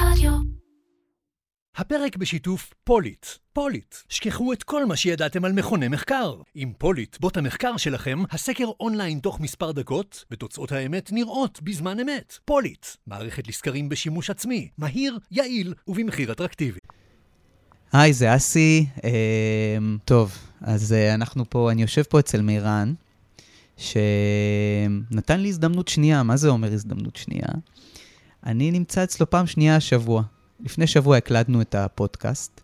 רדיו. הפרק בשיתוף פוליט. פוליט, שכחו את כל מה שידעתם על מכוני מחקר. עם פוליט, בוט המחקר שלכם, הסקר אונליין תוך מספר דקות, ותוצאות האמת נראות בזמן אמת. פוליט, מערכת לסקרים בשימוש עצמי, מהיר, יעיל ובמחיר אטרקטיבי. היי, זה אסי. אה, טוב, אז אה, אנחנו פה, אני יושב פה אצל מירן, שנתן לי הזדמנות שנייה. מה זה אומר הזדמנות שנייה? אני נמצא אצלו פעם שנייה השבוע. לפני שבוע הקלטנו את הפודקאסט,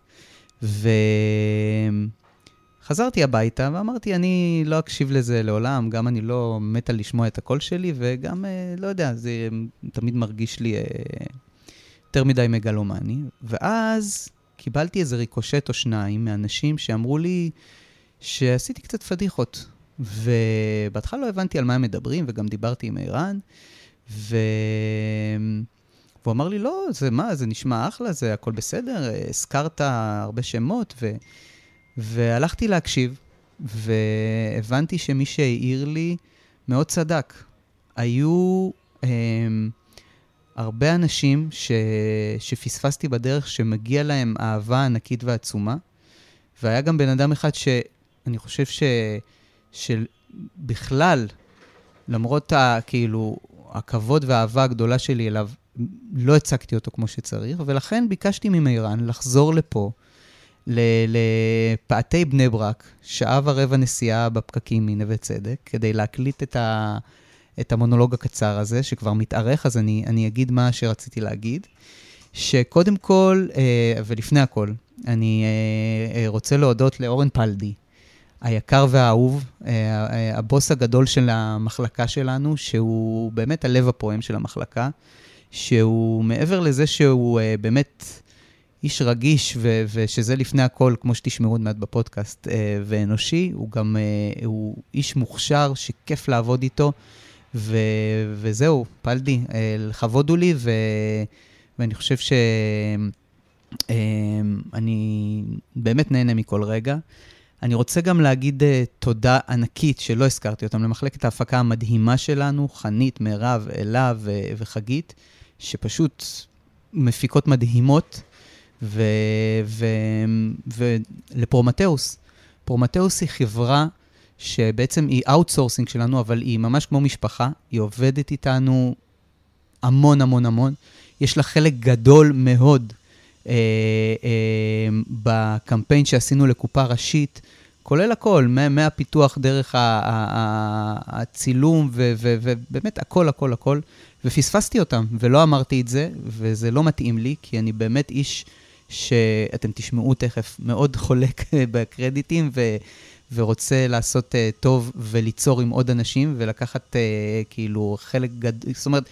וחזרתי הביתה ואמרתי, אני לא אקשיב לזה לעולם, גם אני לא מתה לשמוע את הקול שלי, וגם, אה, לא יודע, זה תמיד מרגיש לי אה, יותר מדי מגלומני. ואז קיבלתי איזה ריקושט או שניים מאנשים שאמרו לי שעשיתי קצת פדיחות. ובהתחלה לא הבנתי על מה הם מדברים, וגם דיברתי עם ערן, ו... והוא אמר לי, לא, זה מה, זה נשמע אחלה, זה הכל בסדר, הזכרת הרבה שמות, ו... והלכתי להקשיב, והבנתי שמי שהעיר לי מאוד צדק. היו אמ, הרבה אנשים ש... שפספסתי בדרך, שמגיע להם אהבה ענקית ועצומה, והיה גם בן אדם אחד שאני חושב ש... שבכלל, למרות ה... כאילו, הכבוד והאהבה הגדולה שלי אליו, לא הצגתי אותו כמו שצריך, ולכן ביקשתי ממירן לחזור לפה, לפאתי בני ברק, שעה ורבע נסיעה בפקקים מנווה צדק, כדי להקליט את, ה, את המונולוג הקצר הזה, שכבר מתארך, אז אני, אני אגיד מה שרציתי להגיד. שקודם כל, אה, ולפני הכל, אני אה, אה, רוצה להודות לאורן פלדי, היקר והאהוב, הבוס הגדול של המחלקה שלנו, שהוא באמת הלב הפועם של המחלקה. שהוא מעבר לזה שהוא uh, באמת איש רגיש, ו- ושזה לפני הכל, כמו שתשמעו עוד מעט בפודקאסט, uh, ואנושי, הוא גם uh, הוא איש מוכשר שכיף לעבוד איתו, ו- וזהו, פלדי, uh, לכבוד הוא לי, ו- ואני חושב שאני אה, באמת נהנה מכל רגע. אני רוצה גם להגיד אה, תודה ענקית, שלא הזכרתי אותם, למחלקת ההפקה המדהימה שלנו, חנית, מירב, אלה ו- וחגית. שפשוט מפיקות מדהימות, ולפרומטאוס. פרומטאוס היא חברה שבעצם היא outsourcing שלנו, אבל היא ממש כמו משפחה, היא עובדת איתנו המון המון המון. יש לה חלק גדול מאוד אה, אה, בקמפיין שעשינו לקופה ראשית, כולל הכל, מהפיתוח דרך הצילום, ובאמת הכל, הכל, הכל. ופספסתי אותם, ולא אמרתי את זה, וזה לא מתאים לי, כי אני באמת איש שאתם תשמעו תכף, מאוד חולק בקרדיטים, ו... ורוצה לעשות uh, טוב וליצור עם עוד אנשים, ולקחת uh, כאילו חלק גדול, זאת אומרת,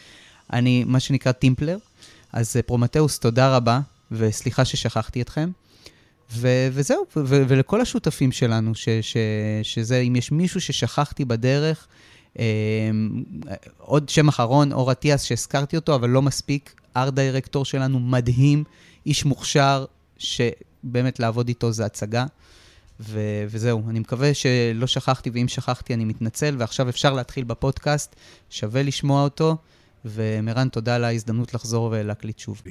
אני מה שנקרא team player. אז אה, פרומטאוס, תודה רבה, וסליחה ששכחתי אתכם. ו- וזהו, ו- ולכל השותפים שלנו, ש- ש- שזה, אם יש מישהו ששכחתי בדרך, אמ, עוד שם אחרון, אור אטיאס, שהזכרתי אותו, אבל לא מספיק, art director שלנו מדהים, איש מוכשר, שבאמת לעבוד איתו זה הצגה. ו- וזהו, אני מקווה שלא שכחתי, ואם שכחתי אני מתנצל, ועכשיו אפשר להתחיל בפודקאסט, שווה לשמוע אותו, ומרן, תודה על ההזדמנות לחזור ולהקליט שוב.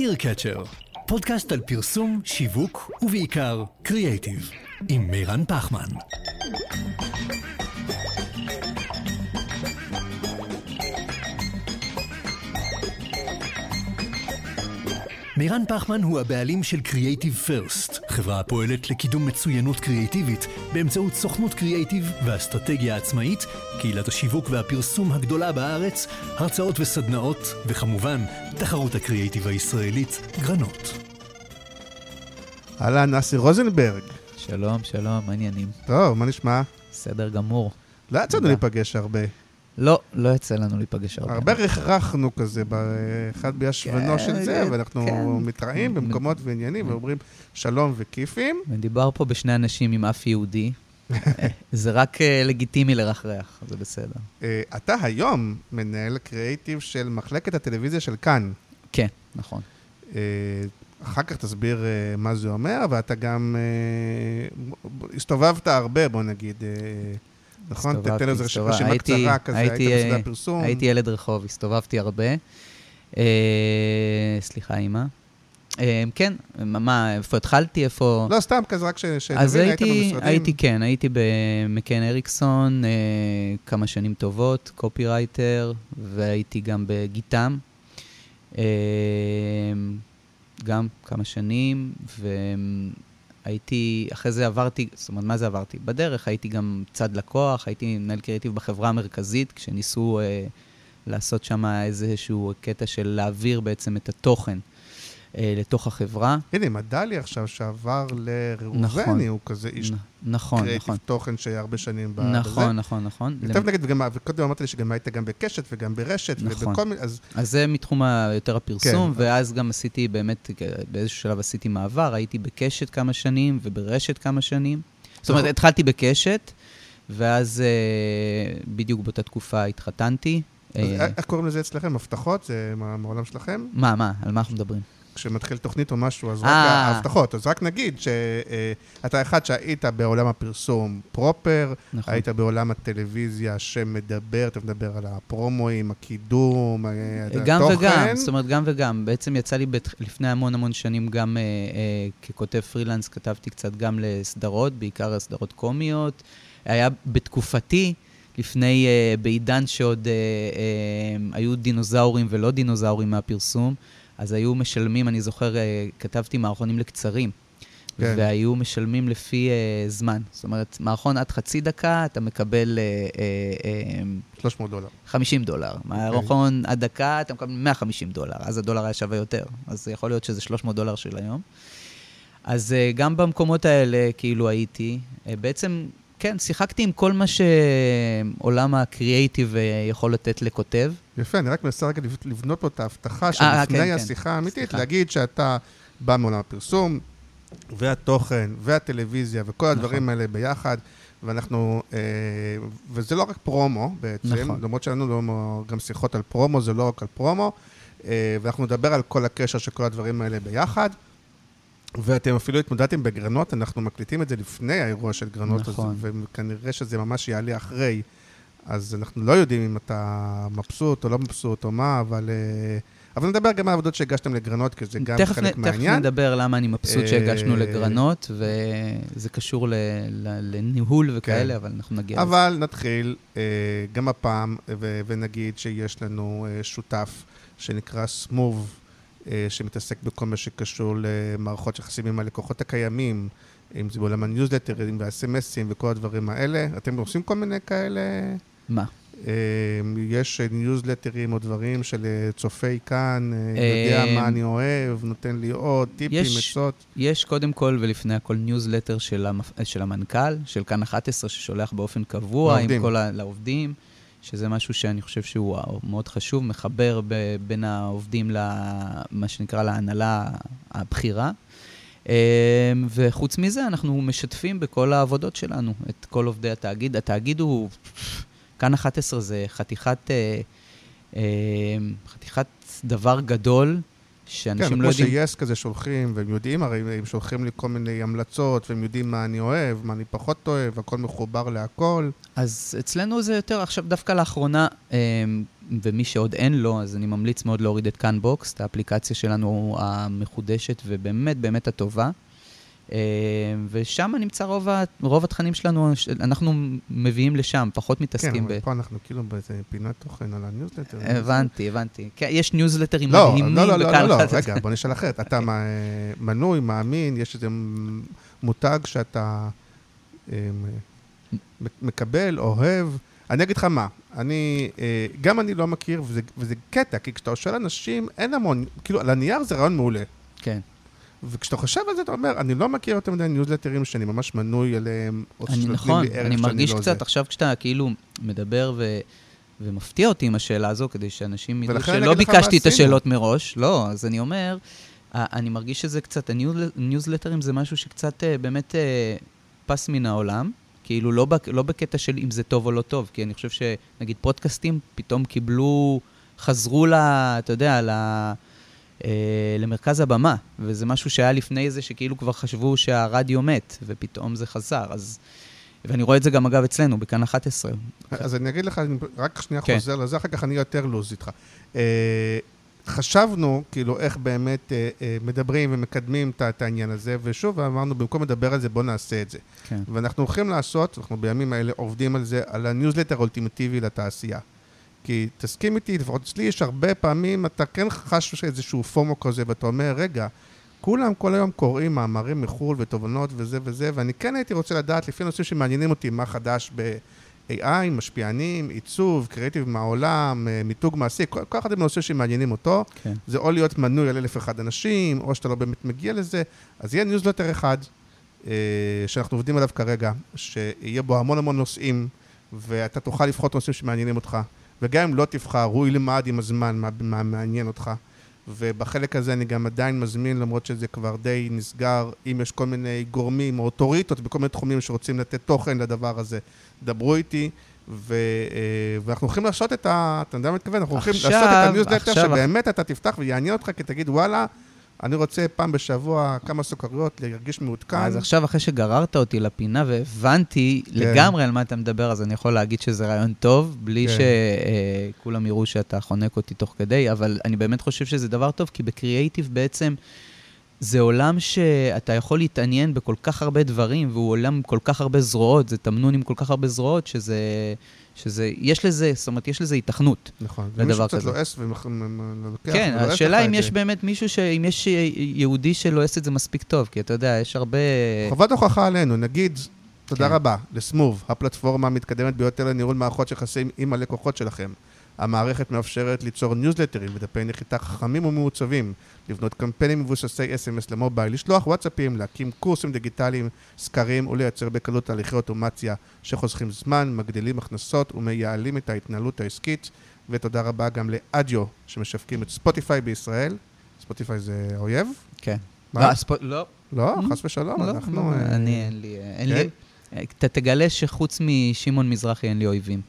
אירקצ'ר, פודקאסט על פרסום, שיווק ובעיקר קריאייטיב, עם מירן פחמן. מירן פחמן הוא הבעלים של Creative First, חברה הפועלת לקידום מצוינות קריאיטיבית באמצעות סוכנות קריאיטיב ואסטרטגיה עצמאית, קהילת השיווק והפרסום הגדולה בארץ, הרצאות וסדנאות, וכמובן, תחרות הקריאיטיב הישראלית, גרנות. אהלן, אסי רוזנברג. שלום, שלום, מה העניינים? טוב, מה נשמע? בסדר גמור. לא יצאנו להיפגש הרבה. לא, לא יצא לנו להיפגש הרבה. הרבה רכרכנו כזה, באחד בישבנו של כן, זה, כן, ואנחנו כן. מתראים במקומות ועניינים, ואומרים שלום וכיפים. מדובר פה בשני אנשים עם אף יהודי. זה רק אה, לגיטימי לרחרח, זה בסדר. אה, אתה היום מנהל קריאיטיב של מחלקת הטלוויזיה של כאן. כן, נכון. אה, אחר כך תסביר מה זה אומר, ואתה גם הסתובבת הרבה, בוא נגיד, נכון? תתן איזה רשימה הייתי- קצרה כזה, הייתי, היית בשדה הפרסום. הייתי ילד רחוב, הסתובבתי הרבה. אה, סליחה, אימא. אה, כן, מה- איפה התחלתי, איפה... לא, סתם כזה, רק אז שנבין, היית הייתי, במשרדים. הייתי, כן, הייתי במקן אריקסון אה, כמה שנים טובות, קופירייטר, והייתי גם בגיטם, אה, גם כמה שנים, והייתי, אחרי זה עברתי, זאת אומרת, מה זה עברתי? בדרך הייתי גם צד לקוח, הייתי מנהל קריאיטיב בחברה המרכזית, כשניסו אה, לעשות שם איזשהו קטע של להעביר בעצם את התוכן לתוך החברה. הנה, מדלי עכשיו שעבר לראובני, נכון. הוא כזה איש נכון, קריאיטיב נכון. תוכן שהרבה שנים ב- בזה. נכון, נכון, נכון. יותר נגיד, וגם, וקודם אמרת לי שגם היית גם בקשת וגם ברשת, נכון. ובכל מיני, אז אז זה מתחום יותר הפרסום, כן. ואז גם עשיתי באמת, באיזשהו שלב עשיתי מעבר, הייתי בקשת כמה שנים וברשת כמה שנים. זאת אומרת, נכון. התחלתי בקשת, ואז אה, בדיוק באותה תקופה התחתנתי. אה, איך קוראים לזה אצלכם? הבטחות? זה מה- מהעולם שלכם? מה, מה, על מה אנחנו מדברים? כשמתחיל תוכנית או משהו, אז רק אה. ההבטחות. אז רק נגיד שאתה אחד שהיית בעולם הפרסום פרופר, נכון. היית בעולם הטלוויזיה שמדבר, אתה מדבר על הפרומואים, הקידום, אה, גם התוכן. וגם, זאת אומרת, גם וגם. בעצם יצא לי בת... לפני המון המון שנים גם אה, אה, ככותב פרילנס, כתבתי קצת גם לסדרות, בעיקר סדרות קומיות. היה בתקופתי, לפני, אה, בעידן שעוד אה, אה, היו דינוזאורים ולא דינוזאורים מהפרסום, אז היו משלמים, אני זוכר, אה, כתבתי מערכונים לקצרים. כן. והיו משלמים לפי אה, זמן. זאת אומרת, מערכון עד חצי דקה, אתה מקבל אה, אה, אה, 300 דולר. 50 דולר. מערכון עד דקה, אתה מקבל 150 דולר. אז הדולר היה שווה יותר. אז יכול להיות שזה 300 דולר של היום. אז אה, גם במקומות האלה, כאילו הייתי, אה, בעצם, כן, שיחקתי עם כל מה שעולם הקריאייטיב אה, יכול לתת לכותב. יפה, אני רק מנסה רגע לב- לבנות פה את ההבטחה אה, שלפני כן, כן. השיחה האמיתית, סליחה. להגיד שאתה בא מעולם הפרסום, והתוכן, והטלוויזיה, וכל הדברים נכון. האלה ביחד, ואנחנו, אה, וזה לא רק פרומו בעצם, נכון. למרות שהיו לנו גם שיחות על פרומו, זה לא רק על פרומו, אה, ואנחנו נדבר על כל הקשר של כל הדברים האלה ביחד. ואתם אפילו התמודדתם בגרנות, אנחנו מקליטים את זה לפני האירוע של גרנות, נכון. אז, וכנראה שזה ממש יעלה אחרי. אז אנחנו לא יודעים אם אתה מבסוט או לא מבסוט או מה, אבל... אה, אבל נדבר גם על העבודות שהגשתם לגרנות, כי זה גם תכף, חלק נ, מהעניין. תכף נדבר למה אני מבסוט אה, שהגשנו לגרנות, וזה קשור ל, ל, לניהול וכאלה, כן. אבל אנחנו נגיע לזה. אבל נתחיל אה, גם הפעם, ו- ונגיד שיש לנו שותף שנקרא סמוב, שמתעסק בכל מה שקשור למערכות יחסים עם הלקוחות הקיימים, אם זה בעולם הניוזלטרים והאס.אם.אסים וכל הדברים האלה. אתם עושים כל מיני כאלה? מה? אה, יש ניוזלטרים או דברים של אה, צופי כאן, אה, אה, יודע מה אני אוהב, נותן לי עוד טיפים, עצות. יש קודם כל ולפני הכל ניוזלטר של, המפ... של המנכ"ל, של כאן 11, ששולח באופן קבוע לעובדים. עם כל ה... לעובדים, שזה משהו שאני חושב שהוא מאוד חשוב, מחבר ב... בין העובדים למה שנקרא להנהלה הבכירה. אמ, וחוץ מזה, אנחנו משתפים בכל העבודות שלנו את כל עובדי התאגיד. התאגיד הוא, כאן 11 זה חתיכת, אה, אה, חתיכת דבר גדול, שאנשים כן, לא כמו יודעים... שיס כזה שולחים, והם יודעים, הרי הם שולחים לי כל מיני המלצות, והם יודעים מה אני אוהב, מה אני פחות אוהב, הכל מחובר להכל. אז אצלנו זה יותר, עכשיו דווקא לאחרונה, אמ, ומי שעוד אין לו, אז אני ממליץ מאוד להוריד את כאן בוקס, את האפליקציה שלנו המחודשת ובאמת באמת הטובה. אמ, ושם נמצא רוב, ה- רוב התכנים שלנו, אנחנו מביאים לשם, פחות כן, מתעסקים ב... אבל פה אנחנו כאילו באיזה פינת תוכן על הניוזלטר. הבנתי, הבנתי. כן, יש ניוזלטרים לא, מדהימים לא, לא, לא, לא, לא, 11. רגע, בוא נשאל אחרת. אתה מה- מנוי, מאמין, יש איזה מותג שאתה אה, מ- מקבל, אוהב. אני אגיד לך מה, אני, אה, גם אני לא מכיר, וזה, וזה קטע, כי כשאתה שואל אנשים, אין המון, כאילו, על הנייר זה רעיון מעולה. כן. וכשאתה חושב על זה, אתה אומר, אני לא מכיר יותר מדי ניוזלטרים שאני ממש מנוי אליהם, או אני, שנותנים נכון, לי ערך אני שאני מרגיש לא קצת זה. עכשיו כשאתה כאילו מדבר ו... ומפתיע אותי עם השאלה הזו, כדי שאנשים ידעו אני שלא ביקשתי את. השאלות מראש. לא, אז אני אומר, ה- אני מרגיש שזה קצת, הניוז- הניוזלטרים זה משהו שקצת אה, באמת אה, פס מן העולם. כאילו, לא, בק- לא בקטע של אם זה טוב או לא טוב, כי אני חושב שנגיד פודקאסטים פתאום קיבלו, חזרו ל... אתה יודע, ל... אה, למרכז הבמה, וזה משהו שהיה לפני זה, שכאילו כבר חשבו שהרדיו מת, ופתאום זה חזר. אז... ואני רואה את זה גם, אגב, אצלנו, בכאן 11. אז אני אגיד לך, אני רק שנייה כן. חוזר לזה, אחר כך אני יותר loose איתך. אה, חשבנו, כאילו, איך באמת אה, אה, מדברים ומקדמים את- את העניין הזה, ושוב, אמרנו, במקום לדבר על זה, בואו נעשה את זה. כן. ואנחנו הולכים לעשות, אנחנו בימים האלה עובדים על זה, על הניוזלטר האולטימטיבי לתעשייה. כי תסכים איתי, לפחות אצלי יש הרבה פעמים, אתה כן חש איזשהו FOMO כזה, ואתה אומר, רגע, כולם כל היום קוראים מאמרים מחו"ל ותובנות וזה וזה, ואני כן הייתי רוצה לדעת, לפי הנושאים שמעניינים אותי, מה חדש ב-AI, משפיענים, עיצוב, קריאיטיב מהעולם, אה, מיתוג מעשי, כל כל אחד עם הנושא שמעניינים אותו. כן. זה או להיות מנוי על אלף אחד אנשים, או שאתה לא באמת מגיע לזה, אז יהיה ניוזלטר אחד, אה, שאנחנו עובדים עליו כרגע, שיהיה בו המון המון נושאים, ואתה תוכל לבחור את הנושאים שמעניינים אותך, וגם אם לא תבחר, הוא ילמד עם הזמן מה, מה מעניין אותך. ובחלק הזה אני גם עדיין מזמין, למרות שזה כבר די נסגר, אם יש כל מיני גורמים או אוטוריטות בכל מיני תחומים שרוצים לתת תוכן לדבר הזה, דברו איתי. ו, אה, ואנחנו הולכים לעשות את ה... אתה יודע מה אני מתכוון? אנחנו הולכים לעשות את הניוזלטר שבאמת אתה תפתח ויעניין אותך, כי תגיד, וואלה, אני רוצה פעם בשבוע כמה סוכריות, להרגיש מעודכן. אז עכשיו, אחרי שגררת אותי לפינה והבנתי כן. לגמרי על מה אתה מדבר, אז אני יכול להגיד שזה רעיון טוב, בלי כן. שכולם יראו שאתה חונק אותי תוך כדי, אבל אני באמת חושב שזה דבר טוב, כי בקריאייטיב בעצם זה עולם שאתה יכול להתעניין בכל כך הרבה דברים, והוא עולם עם כל כך הרבה זרועות, זה תמנון עם כל כך הרבה זרועות, שזה... שזה, יש לזה, זאת אומרת, יש לזה היתכנות. נכון. לדבר ומישהו קצת כזה. לועס ולוקח, כן, השאלה אם יש. באמת מישהו, ש... אם יש יהודי שלועס את זה מספיק טוב, כי אתה יודע, יש הרבה... חובת הוכחה עלינו, נגיד, תודה כן. רבה, לסמוב, הפלטפורמה המתקדמת ביותר לניהול מערכות יחסים עם הלקוחות שלכם. המערכת מאפשרת ליצור ניוזלטרים ודפי נחיתה חכמים ומעוצבים, לבנות קמפיינים מבוססי SMS למובייל, לשלוח וואטסאפים, להקים קורסים דיגיטליים, סקרים ולייצר בקלות תהליכי אוטומציה שחוסכים זמן, מגדילים הכנסות ומייעלים את ההתנהלות העסקית. ותודה רבה גם לאדיו, שמשווקים את ספוטיפיי בישראל. ספוטיפיי זה אויב? כן. מה? לא, לא, לא. חס ושלום, לא, אנחנו... לא, אה, אני, אין לי... אין כן? לי... אתה תגלה שחוץ משמעון מזרחי אין לי אויבים.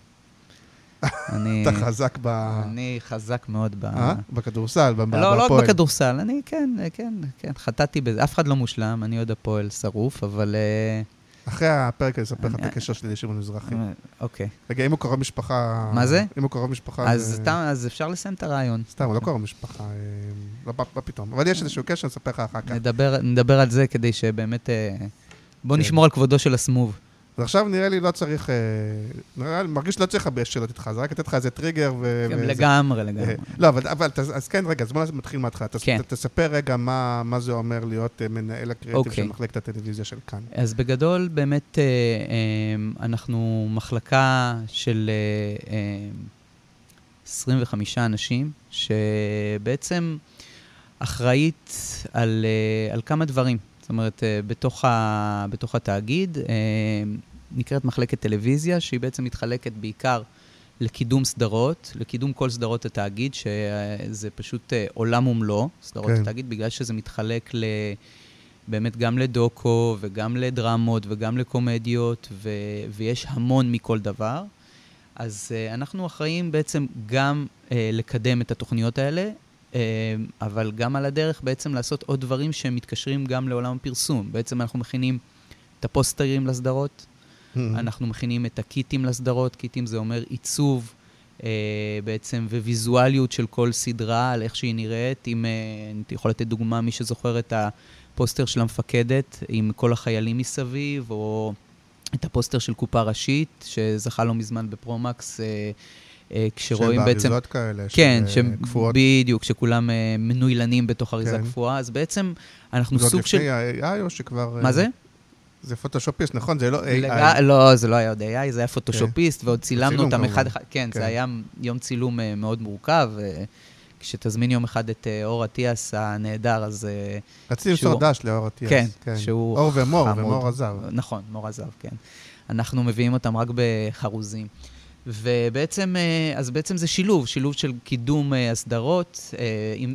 אני... אתה חזק ב... אני חזק מאוד ב... אה? בכדורסל, ב- לא, לא רק. בכדורסל, אני כן, כן, כן, חטאתי בזה. אף אחד לא מושלם, אני עוד הפועל שרוף, אבל... אה, אחרי הפרק אני אספר לך את הקשר שלי לשמעון מזרחי. אה, אוקיי. רגע, אם הוא קרוב משפחה... מה זה? אם הוא קרוב משפחה... אז אפשר לסיים את הרעיון. סתם, הוא לא קרוב משפחה, לא מה מה פתאום. אבל יש איזשהו קשר, אני אספר לך אחר כך. נדבר, על זה כדי שבאמת... בוא כן. נשמור על כבודו של הסמוב. אז עכשיו נראה לי לא צריך... אה, נראה לי, מרגיש שלא צריך הרבה שאלות איתך, זה רק לתת לך איזה טריגר ו... כן, וזה. לגמרי, אה, לגמרי. לא, אבל, אבל אז כן, רגע, אז בוא נתחיל מההתחלה. כן. תספר רגע מה, מה זה אומר להיות אה, מנהל הקריאיטיב אוקיי. של מחלקת הטלוויזיה של כאן. אז בגדול, באמת, אה, אנחנו מחלקה של אה, אה, 25 אנשים, שבעצם אחראית על, על כמה דברים. אומרת, אה, בתוך, ה, בתוך התאגיד אה, נקראת מחלקת טלוויזיה, שהיא בעצם מתחלקת בעיקר לקידום סדרות, לקידום כל סדרות התאגיד, שזה פשוט אה, עולם ומלואו, סדרות כן. התאגיד, בגלל שזה מתחלק ל... באמת גם לדוקו וגם לדרמות וגם לקומדיות, ו- ויש המון מכל דבר. אז uh, אנחנו אחראים בעצם גם uh, לקדם את התוכניות האלה, אבל גם על הדרך בעצם לעשות עוד דברים שמתקשרים גם לעולם הפרסום. בעצם אנחנו מכינים את הפוסטרים לסדרות, אנחנו מכינים את הקיטים לסדרות, קיטים זה אומר עיצוב אה, בעצם וויזואליות של כל סדרה, על איך שהיא נראית. אם, אה, אני יכול לתת דוגמה, מי שזוכר את הפוסטר של המפקדת עם כל החיילים מסביב, או את הפוסטר של קופה ראשית, שזכה לא מזמן בפרומקס, אה, אה, כשרואים בעצם... שבאריזות כאלה, כן, של, אה, קפואות. בדיוק, שכולם אה, מנוילנים בתוך אריזה כן. קפואה, אז בעצם אנחנו סוג של... לפני ה-AI או שכבר... אה, מה זה? זה פוטושופיסט, נכון? זה לא לג... AI. לא, זה לא היה עוד AI, זה היה פוטושופיסט, ועוד צילמנו אותם. אחד אחד. כן, כן. זה היה יום צילום אה, מאוד מורכב. אה, כשתזמין יום אחד את אה, אור אטיאס הנהדר, אז... אה, רציתי למסור שהוא- דש לאור אטיאס. כן, שהוא אור ומור, חמוד. ומור עזב. נכון, מור עזב, כן. אנחנו מביאים אותם רק בחרוזים. ובעצם, אה, אז בעצם זה שילוב, שילוב של קידום אה, הסדרות, אה,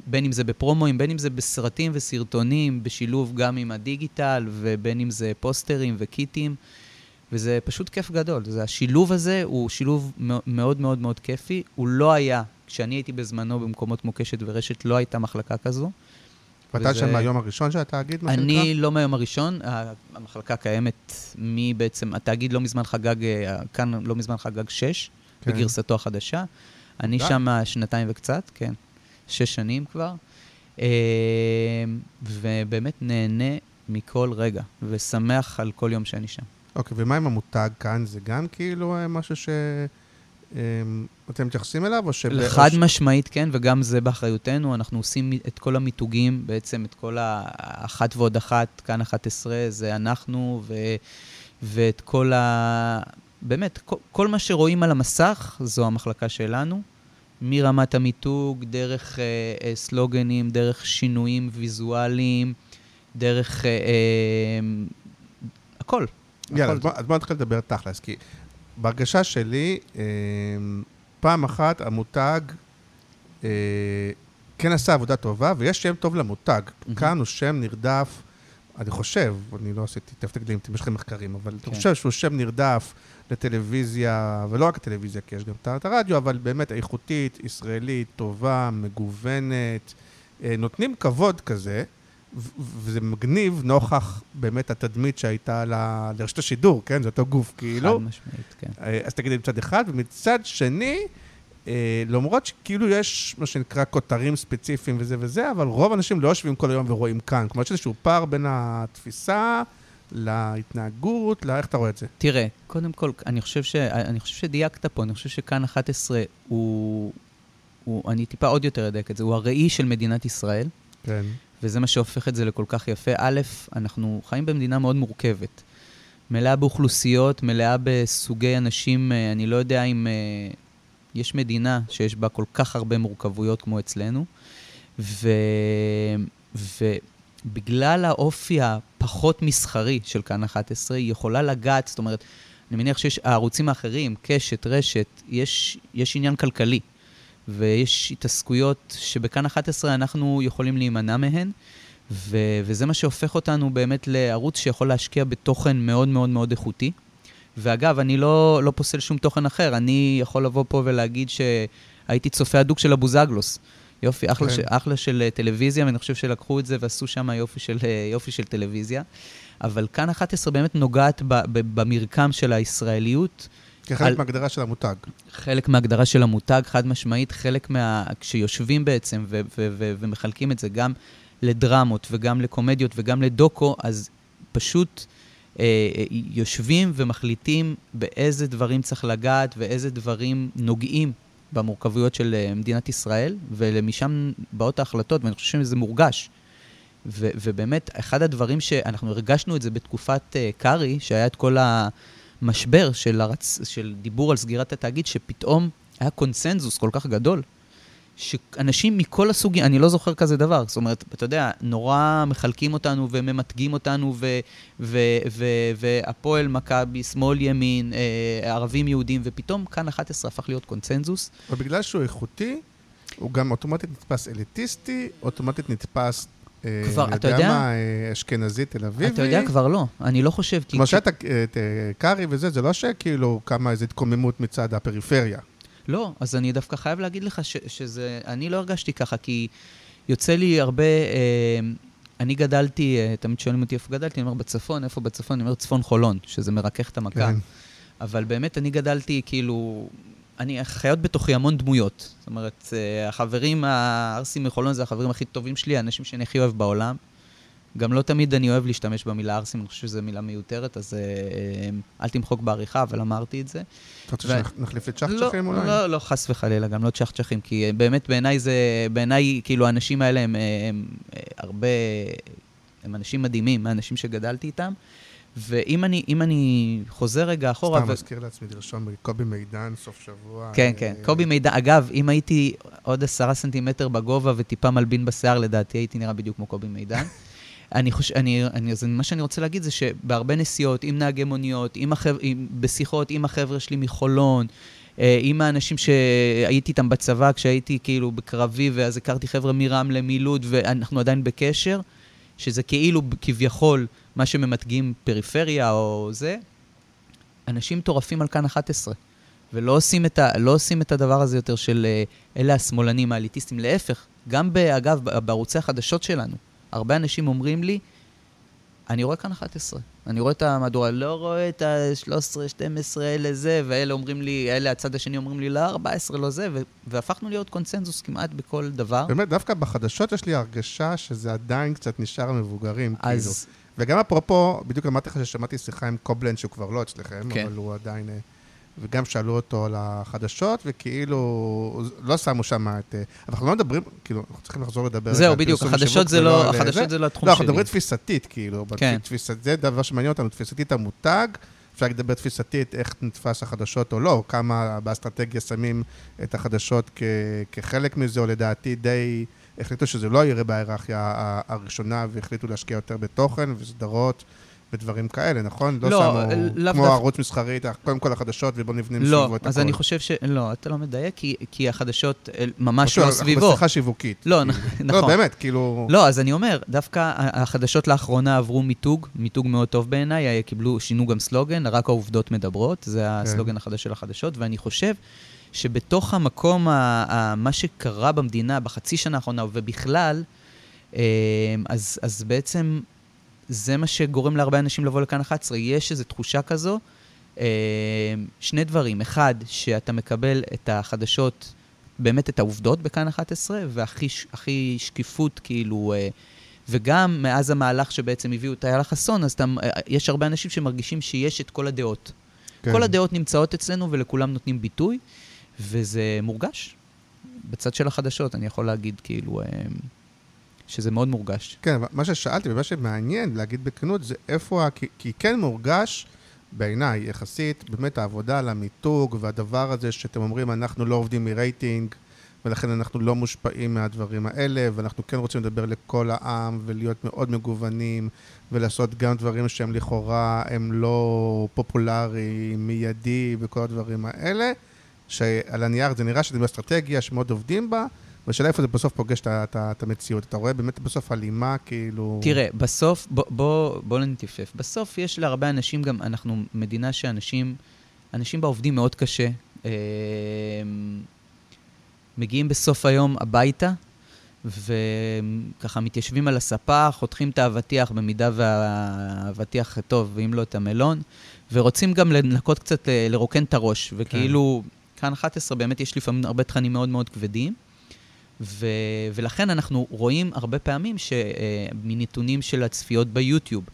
בין אם זה בפרומואים, בין אם זה בסרטים וסרטונים, בשילוב גם עם הדיגיטל, ובין אם זה פוסטרים וקיטים, וזה פשוט כיף גדול. זה, השילוב הזה הוא שילוב מאו- מאוד מאוד מאוד כיפי. הוא לא היה כשאני הייתי בזמנו במקומות כמו קשת ורשת, לא הייתה מחלקה כזו. ואתה וזה- שם מהיום הראשון של התאגיד, מה שנקרא? אני לא מהיום הראשון, המחלקה קיימת מבעצם, התאגיד לא מזמן חגג, אה, כאן לא מזמן חגג שש, כן. בגרסתו החדשה. אני. שם שנתיים וקצת, כן, שש שנים כבר, אה, ובאמת נהנה מכל רגע, ושמח על כל יום שאני שם. אוקיי, ומה עם המותג כאן? זה גם כאילו אה, משהו שאתם מתייחסים אליו, או ש... חד משמעית כן, וגם זה באחריותנו. אנחנו עושים את כל המיתוגים, בעצם את כל האחת ועוד אחת, כאן 11, זה אנחנו, ו, ואת כל ה... באמת, כל, כל מה שרואים על המסך זו המחלקה שלנו. מרמת המיתוג, דרך אה, אה, סלוגנים, דרך שינויים ויזואליים, דרך אה, אה, הכל. יאללה, הכל. בוא- אז בוא נתחיל לדבר תכלס, כי בהרגשה שלי, אה, פעם אחת המותג אה, כן עשה עבודה טובה, ויש שם טוב למותג. כאן הוא שם נרדף, אני חושב, אני לא עשיתי, תכף תגיד לי אם יש לכם מחקרים, אבל אני כן. חושב שהוא שם נרדף לטלוויזיה, ולא רק הטלוויזיה, כי יש גם את הרדיו, אבל באמת איכותית, ישראלית, טובה, מגוונת, אה, נותנים כבוד כזה. וזה מגניב נוכח באמת התדמית שהייתה לרשת השידור, כן? זה אותו גוף, כאילו. חד משמעית, כן. אה, אז תגידי מצד אחד, ומצד שני, אה, למרות שכאילו יש מה שנקרא כותרים ספציפיים וזה וזה, אבל רוב האנשים לא יושבים כל היום ורואים כאן. כלומר, יש איזשהו פער בין התפיסה להתנהגות, ל... איך אתה רואה את זה? תראה, קודם כל, אני חושב, ש... אני חושב שדייקת פה, אני חושב שכאן 11 הוא, הוא, אני טיפה עוד יותר אדייק את זה, הוא הראי של מדינת ישראל, כן. וזה מה שהופך את זה לכל כך יפה. א', אנחנו חיים במדינה מאוד מורכבת, מלאה באוכלוסיות, מלאה בסוגי אנשים, אה, אני לא יודע אם אה, יש מדינה שיש בה כל כך הרבה מורכבויות כמו אצלנו, ו... ובגלל האופי הפחות מסחרי של כאן 11, היא יכולה לגעת, זאת אומרת, אני מניח שיש הערוצים האחרים, קשת, רשת, יש, יש עניין כלכלי, ויש התעסקויות שבכאן 11 אנחנו יכולים להימנע מהן, ו, וזה מה שהופך אותנו באמת לערוץ שיכול להשקיע בתוכן מאוד מאוד מאוד איכותי. ואגב, אני לא, לא פוסל שום תוכן אחר, אני יכול לבוא פה ולהגיד שהייתי צופה הדוק של הבוזגלוס. יופי, אחלה, כן. ש, אחלה של אה, טלוויזיה, ואני חושב שלקחו את זה ועשו שם יופי של, אה, יופי של טלוויזיה. אבל כאן 11 באמת נוגעת ב, ב, במרקם של הישראליות, כחלק על- מהגדרה של המותג. חלק מההגדרה של המותג, חד משמעית, חלק מה... כשיושבים בעצם ו- ו- ו- ומחלקים את זה גם לדרמות וגם לקומדיות וגם לדוקו, אז פשוט אה, אה, יושבים ומחליטים באיזה דברים צריך לגעת ואיזה דברים נוגעים במורכבויות של אה, מדינת ישראל, ומשם באות ההחלטות, ואני חושב שזה מורגש. ו- ובאמת, אחד הדברים שאנחנו הרגשנו את זה בתקופת אה, קארי, שהיה את כל המשבר של, הרצ... של דיבור על סגירת התאגיד, שפתאום היה קונסנזוס כל כך גדול, שאנשים מכל הסוגים, אני לא זוכר כזה דבר, זאת אומרת, אתה יודע, נורא מחלקים אותנו וממתגים אותנו, והפועל, מכבי, שמאל, ימין, אה, ערבים, יהודים, ופתאום כאן 11 הפך להיות קונסנזוס. ובגלל שהוא איכותי, הוא גם אוטומטית נתפס אליטיסטי, אוטומטית נתפס, כבר, אני אתה יודע מה, אה, אשכנזי תל אביבי. אתה יודע, כבר לא. אני לא חושב, כי... כמו שאתה, אה, אה, קארי וזה, זה לא שכאילו קמה איזו התקוממות מצד הפריפריה. לא, אז אני דווקא חייב להגיד לך ש, שזה... אני לא הרגשתי ככה, כי יוצא לי הרבה... אה, אני גדלתי, אה, תמיד שואלים אותי איפה גדלתי, אני אומר בצפון, איפה בצפון? אני אומר צפון חולון, שזה מרכך את המכה. כן. אבל באמת אני גדלתי כאילו... אני חיות בתוכי המון דמויות. זאת אומרת, אה, החברים הערסים מחולון זה החברים הכי טובים שלי, האנשים שאני הכי אוהב בעולם. גם לא תמיד אני אוהב להשתמש במילה ערסים, אני חושב שזו מילה מיותרת, אז אה, אה, אל תמחוק בעריכה, אבל אמרתי את זה. אתה רוצה שנחליף את לא, צ'חצ'חים אולי? לא, לא, חס וחלילה, גם לא צ'חצ'חים, כי באמת בעיניי זה, בעיניי, כאילו, האנשים האלה הם, הרבה, הם אנשים מדהימים, האנשים שגדלתי איתם. ואם אני, אם אני חוזר רגע אחורה... סתם ו- מזכיר לעצמי לרשום קובי מידן, סוף שבוע. כן, אה, כן. קובי מידע, אגב, אם הייתי עוד עשרה סנטימטר בגובה וטיפה מלבין בשיער, לדעתי הייתי נראה בדיוק כמו קובי מידן. אני חושב, אני, אני, אז מה שאני רוצה להגיד זה שבהרבה נסיעות, עם נהגי מוניות, עם החבר, עם, בשיחות עם החבר'ה שלי מחולון, אה, עם האנשים שהייתי איתם בצבא כשהייתי כאילו בקרבי, ואז הכרתי חבר'ה מרמלה, מלוד, ואנחנו עדיין בקשר, שזה כאילו כביכול מה שממתגים פריפריה או זה, אנשים מטורפים על כאן 11. ולא עושים את, ה, לא עושים את הדבר הזה יותר של אה, אלה השמאלנים האליטיסטים. להפך, גם, ב, אגב, בערוצי החדשות שלנו, הרבה אנשים אומרים לי, אני רואה כאן 11, אני רואה את המהדורה, לא רואה את ה-13, 12, אלה זה, ואלה אומרים לי, אלה הצד השני אומרים לי, לא, 14, לא זה, והפכנו להיות קונצנזוס כמעט בכל דבר. באמת, דווקא בחדשות יש לי הרגשה שזה עדיין קצת נשאר המבוגרים, אז... כאילו. וגם אפרופו, בדיוק אמרתי לך ששמעתי שיחה עם קובלנד, שהוא כבר לא אצלכם, כן. אבל הוא עדיין... וגם שאלו אותו על החדשות, וכאילו, לא שמו שם את... אה, אנחנו לא מדברים, כאילו, אנחנו צריכים לחזור לדבר זהו, בדיוק, החדשות זה לא, החדשות זה לא התחום שלי. לא, אנחנו מדברים תפיסתית, כאילו. כן. תפיסת, זה דבר שמעניין אותנו, תפיסתית המותג. אפשר לדבר תפיסתית איך נתפס החדשות או לא, כמה באסטרטגיה שמים את החדשות כ, כחלק מזה, או לדעתי די החליטו שזה לא יראה בהיררכיה הראשונה, והחליטו להשקיע יותר בתוכן וסדרות. ודברים כאלה, נכון? לא, לא שמו כמו דף... ערוץ מסחרי, קודם כל החדשות ובואו נבנים לא, סביבו את הכול. לא, אז אני חושב ש... לא, אתה לא מדייק, כי, כי החדשות ממש לא סביבו. אנחנו בשיחה שיווקית. לא, כאילו. נכון. לא, באמת, כאילו... לא, אז אני אומר, דווקא החדשות לאחרונה עברו מיתוג, מיתוג מאוד טוב בעיניי, קיבלו, שינו גם סלוגן, רק העובדות מדברות, זה כן. הסלוגן החדש של החדשות, ואני חושב... שבתוך המקום, ה, ה, מה שקרה במדינה בחצי שנה האחרונה ובכלל, אה, אז, אז בעצם זה מה שגורם להרבה אנשים לבוא לכאן 11. יש איזו תחושה כזו. אה, שני דברים. אחד, שאתה מקבל את החדשות, באמת את העובדות בכאן 11, והכי שקיפות, כאילו... אה, וגם מאז המהלך שבעצם הביאו את איילה חסון, אז אתה, יש הרבה אנשים שמרגישים שיש את כל הדעות. כן. כל הדעות נמצאות אצלנו ולכולם נותנים ביטוי. וזה מורגש. בצד של החדשות, אני יכול להגיד כאילו אה, שזה מאוד מורגש. כן, מה ששאלתי ומה שמעניין להגיד בכנות זה איפה, כי, כי כן מורגש בעיניי, יחסית, באמת העבודה על המיתוג והדבר הזה שאתם אומרים, אנחנו לא עובדים מרייטינג, ולכן אנחנו לא מושפעים מהדברים האלה, ואנחנו כן רוצים לדבר לכל העם ולהיות מאוד מגוונים, ולעשות גם דברים שהם לכאורה הם לא פופולריים, מיידי וכל הדברים האלה. שעל הנייר זה נראה שזה באסטרטגיה שמאוד עובדים בה, והשאלה איפה זה בסוף פוגש את המציאות. אתה רואה באמת בסוף הלימה, כאילו... תראה, בסוף, בוא, בוא, בוא נתייפף. בסוף יש להרבה אנשים גם, אנחנו מדינה שאנשים, אנשים בה עובדים מאוד קשה. אה, מגיעים בסוף היום הביתה, וככה מתיישבים על הספה, חותכים את האבטיח במידה והאבטיח טוב, ואם לא את המלון, ורוצים גם לנקות קצת, אה, לרוקן את הראש, וכאילו... כן. כאן 11 באמת יש לפעמים הרבה תכנים מאוד מאוד כבדים, ו, ולכן אנחנו רואים הרבה פעמים שמנתונים של הצפיות ביוטיוב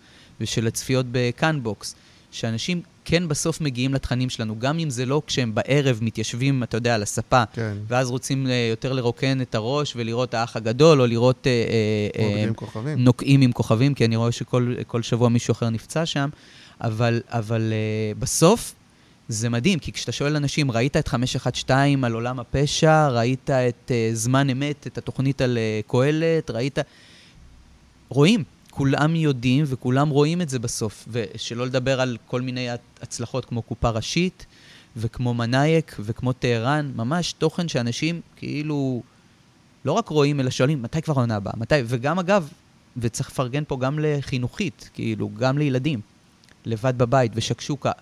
ושל הצפיות בקאנבוקס, שאנשים כן בסוף מגיעים לתכנים שלנו, גם אם זה לא כשהם בערב מתיישבים, אתה יודע, על הספה, כן. ואז רוצים אה, יותר לרוקן את הראש ולראות האח הגדול, או לראות... אה, אה, כוכבים. נוקעים עם כוכבים, כי אני רואה שכל שבוע מישהו אחר נפצע שם, אבל, אבל בסוף זה מדהים, כי כשאתה שואל אנשים, ראית את 512 על עולם הפשע, ראית את uh, זמן אמת, את התוכנית על uh, קהלת, ראית... רואים, כולם יודעים וכולם רואים את זה בסוף. ושלא לדבר על כל מיני הצלחות כמו קופה ראשית, וכמו מנאייק, וכמו טהרן, ממש תוכן שאנשים כאילו לא רק רואים, אלא שואלים, מתי כבר העונה הבאה? מתי? וגם אגב, וצריך לפרגן פה גם לחינוכית, כאילו, גם לילדים, לבד בבית, ושקשוקה.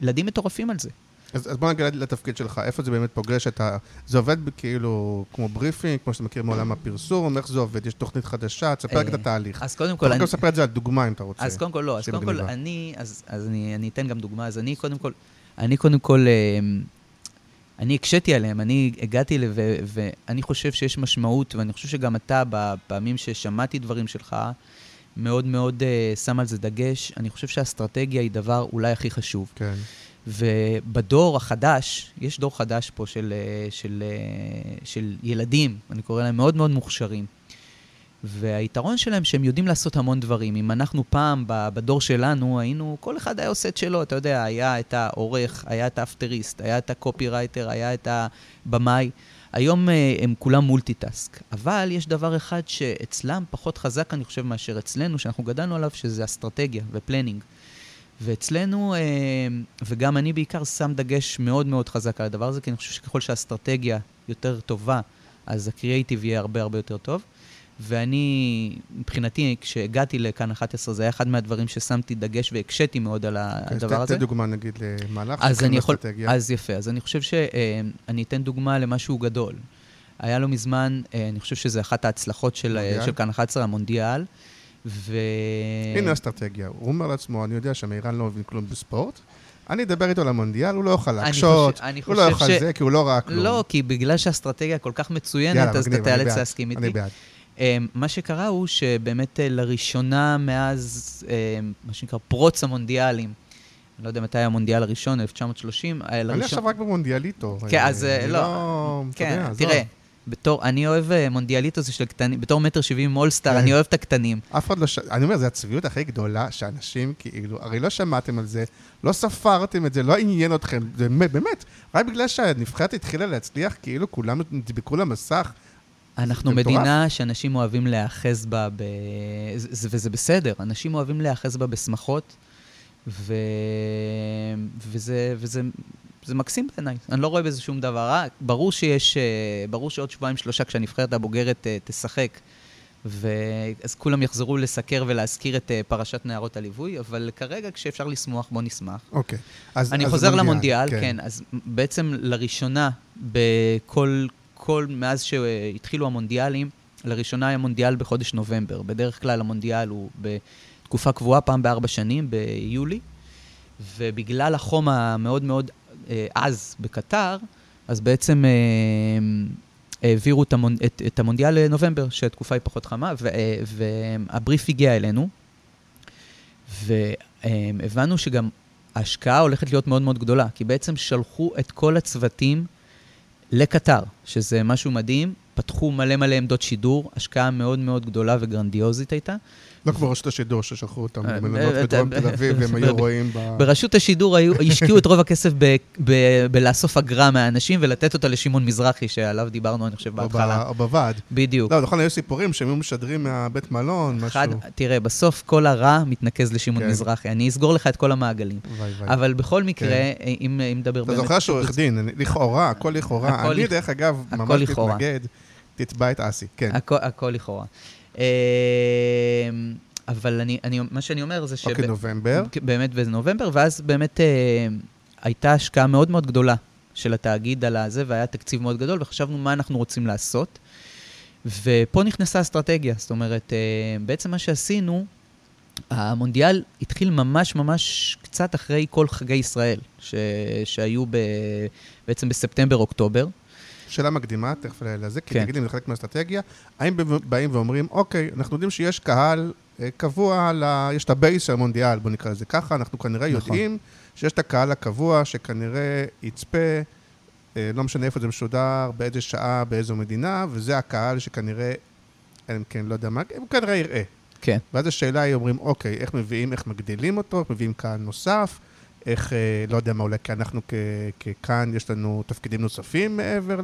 ילדים מטורפים על זה. אז, אז בוא נגיד לתפקיד שלך, איפה זה באמת פוגש את ה... זה עובד כאילו כמו briefing, כמו שאתה מכיר מעולם הפרסום, איך זה עובד? יש תוכנית חדשה? תספר רק את אה, התהליך. אז קודם כל... אתה יכול לספר את זה על דוגמה אם אתה רוצה. אז קודם כל לא, אז קודם כל אני, אז, אז אני, אני אתן גם דוגמה, אז אני קודם כל, אני קודם כל, אה, אני הקשיתי עליהם, אני הגעתי ל... ואני חושב שיש משמעות, ואני חושב שגם אתה, בפעמים ששמעתי דברים שלך, מאוד מאוד אה, שם על זה דגש. אני חושב שהאסטרטגיה היא דבר אולי הכי חשוב. כן. ובדור החדש, יש דור חדש פה של, אה, של, אה, של ילדים, אני קורא להם מאוד מאוד מוכשרים. והיתרון שלהם שהם יודעים לעשות המון דברים. אם אנחנו פעם, בדור שלנו, היינו, כל אחד היה עושה את שלו, אתה יודע, היה את העורך, היה את האפטריסט, היה את הקופירייטר, היה את הבמאי. היום אה, הם כולם multitask, אבל יש דבר אחד שאצלם פחות חזק, אני חושב, מאשר אצלנו, שאנחנו גדלנו עליו, שזה אסטרטגיה ו planning. ואצלנו, אה, וגם אני בעיקר, שם דגש מאוד מאוד חזק על הדבר הזה, כי אני חושב שככל שהאסטרטגיה יותר טובה, אז הקריאייטיב יהיה הרבה הרבה יותר טוב. ואני, מבחינתי, כשהגעתי לכאן 11, זה היה אחד מהדברים ששמתי דגש והקשיתי מאוד על הדבר הזה. תן דוגמה, נגיד, למהלך אז אני יכול, אז יפה. אז אני חושב שאני אתן דוגמה למשהו גדול. היה לא מזמן, אה, אני חושב שזו אחת ההצלחות של, של כאן 11, המונדיאל. ו... הנה אסטרטגיה. הוא אומר לעצמו, אני יודע שמאיראן לא מבין כלום בספורט, אני אדבר איתו על המונדיאל, הוא לא יוכל להקשות, הוא לא יוכל ש... זה, כי הוא לא ראה כלום. לא, כי בגלל שהאסטרטגיה כל כך מצוינת, יאללה, אז אתה תיאלץ להסכים איתי. אני בעד. אמ, מה שקרה הוא שבאמת אה, לראשונה מאז, אמ, מה שנקרא, פרוץ המונדיאלים, אני לא יודע מתי המונדיאל הראשון, 1930, אני עכשיו רק במונדיאליטו. כן, אז לא, לא כן, תראה. בתור, אני אוהב אה, מונדיאליטו זה של קטנים, בתור מטר שבעים מולסטאר, כן. אני אוהב את הקטנים. אף אחד לא ש... אני אומר, זו הצביעות הכי גדולה שאנשים כאילו, הרי לא שמעתם על זה, לא ספרתם את זה, לא עניין אתכם, זה באמת, רק בגלל שהנבחרת התחילה להצליח, כאילו כולם נדבקו למסך. אנחנו מדינה טוב. שאנשים אוהבים להיאחז בה, ב... זה, וזה בסדר, אנשים אוהבים להיאחז בה בשמחות, ו... וזה, וזה זה מקסים בעיניי, אני לא רואה בזה שום דבר רע. ברור שיש, אה, ברור שעוד שבועיים שלושה כשהנבחרת הבוגרת אה, תשחק, ואז כולם יחזרו לסקר ולהזכיר את אה, פרשת נערות הליווי, אבל כרגע כשאפשר לשמוח, בוא נשמח. אוקיי. אז, אני אז חוזר מונדיאל, למונדיאל, כן. כן. אז בעצם לראשונה, בכל, כל, מאז שהתחילו המונדיאלים, לראשונה היה מונדיאל בחודש נובמבר. בדרך כלל המונדיאל הוא בתקופה קבועה, פעם בארבע שנים, ביולי. ובגלל החום המאוד מאוד אה, אז בקטר, אז בעצם אה, העבירו את, המונ... את, את המונדיאל לנובמבר, שהתקופה היא פחות חמה, ו, אה, והבריף הגיע אלינו, והבנו שגם ההשקעה הולכת להיות מאוד מאוד גדולה, כי בעצם שלחו את כל הצוותים לקטר, שזה משהו מדהים, פתחו מלא מלא עמדות שידור, השקעה מאוד מאוד גדולה וגרנדיוזית הייתה. לא כמו רשות השידור ששלחו אותם אה, למלונות אה, בדרום תל אביב, והם היו רואים ב... ברשות השידור השקיעו את רוב הכסף בלאסוף אגרה מהאנשים ולתת אותה לשמעון מזרחי, שעליו דיברנו, אני חושב, בהתחלה. או בוועד. בדיוק. לא, נכון, היו סיפורים שהם היו משדרים מהבית מלון, משהו. תראה, בסוף כל הרע מתנקז לשמעון כן. מזרחי. אני אסגור לך את כל המעגלים. אבל בכל מקרה, כן. אם נדבר באמת... אתה זוכר שהוא עורך דין, לכאורה, הכל לכאורה. אני, דרך אגב, ממש מתנגד, תתבע את אסי, כן. הכל לכאורה. אמ, אבל אני, אני, מה שאני אומר זה ש... אוקיי, נובמבר. באמת בנובמבר, ואז באמת אה, הייתה השקעה מאוד מאוד גדולה של התאגיד על הזה, והיה תקציב מאוד גדול, וחשבנו מה אנחנו רוצים לעשות. ופה נכנסה אסטרטגיה, זאת אומרת, אה, בעצם מה שעשינו, המונדיאל התחיל ממש ממש קצת אחרי כל חגי ישראל, ש... שהיו ב... בעצם בספטמבר-אוקטובר. שאלה מקדימה, תכף לזה, כי כן. תגידי, זה חלק מהאסטרטגיה. האם באים ואומרים, אוקיי, אנחנו יודעים שיש קהל אה, קבוע, לה, יש את הבייס של המונדיאל, בוא נקרא לזה ככה, אנחנו כנראה נכון. יודעים שיש את הקהל הקבוע שכנראה יצפה, אה, לא משנה איפה זה משודר, באיזה שעה, באיזו מדינה, וזה הקהל שכנראה, אם כן, לא יודע מה, הוא כנראה יראה. כן. ואז השאלה היא, אומרים, אוקיי, איך מביאים, איך מגדילים אותו, איך מביאים קהל נוסף, איך, אה, לא יודע מה, אולי כי אנחנו ככאן, יש לנו תפקידים נוספים מעבר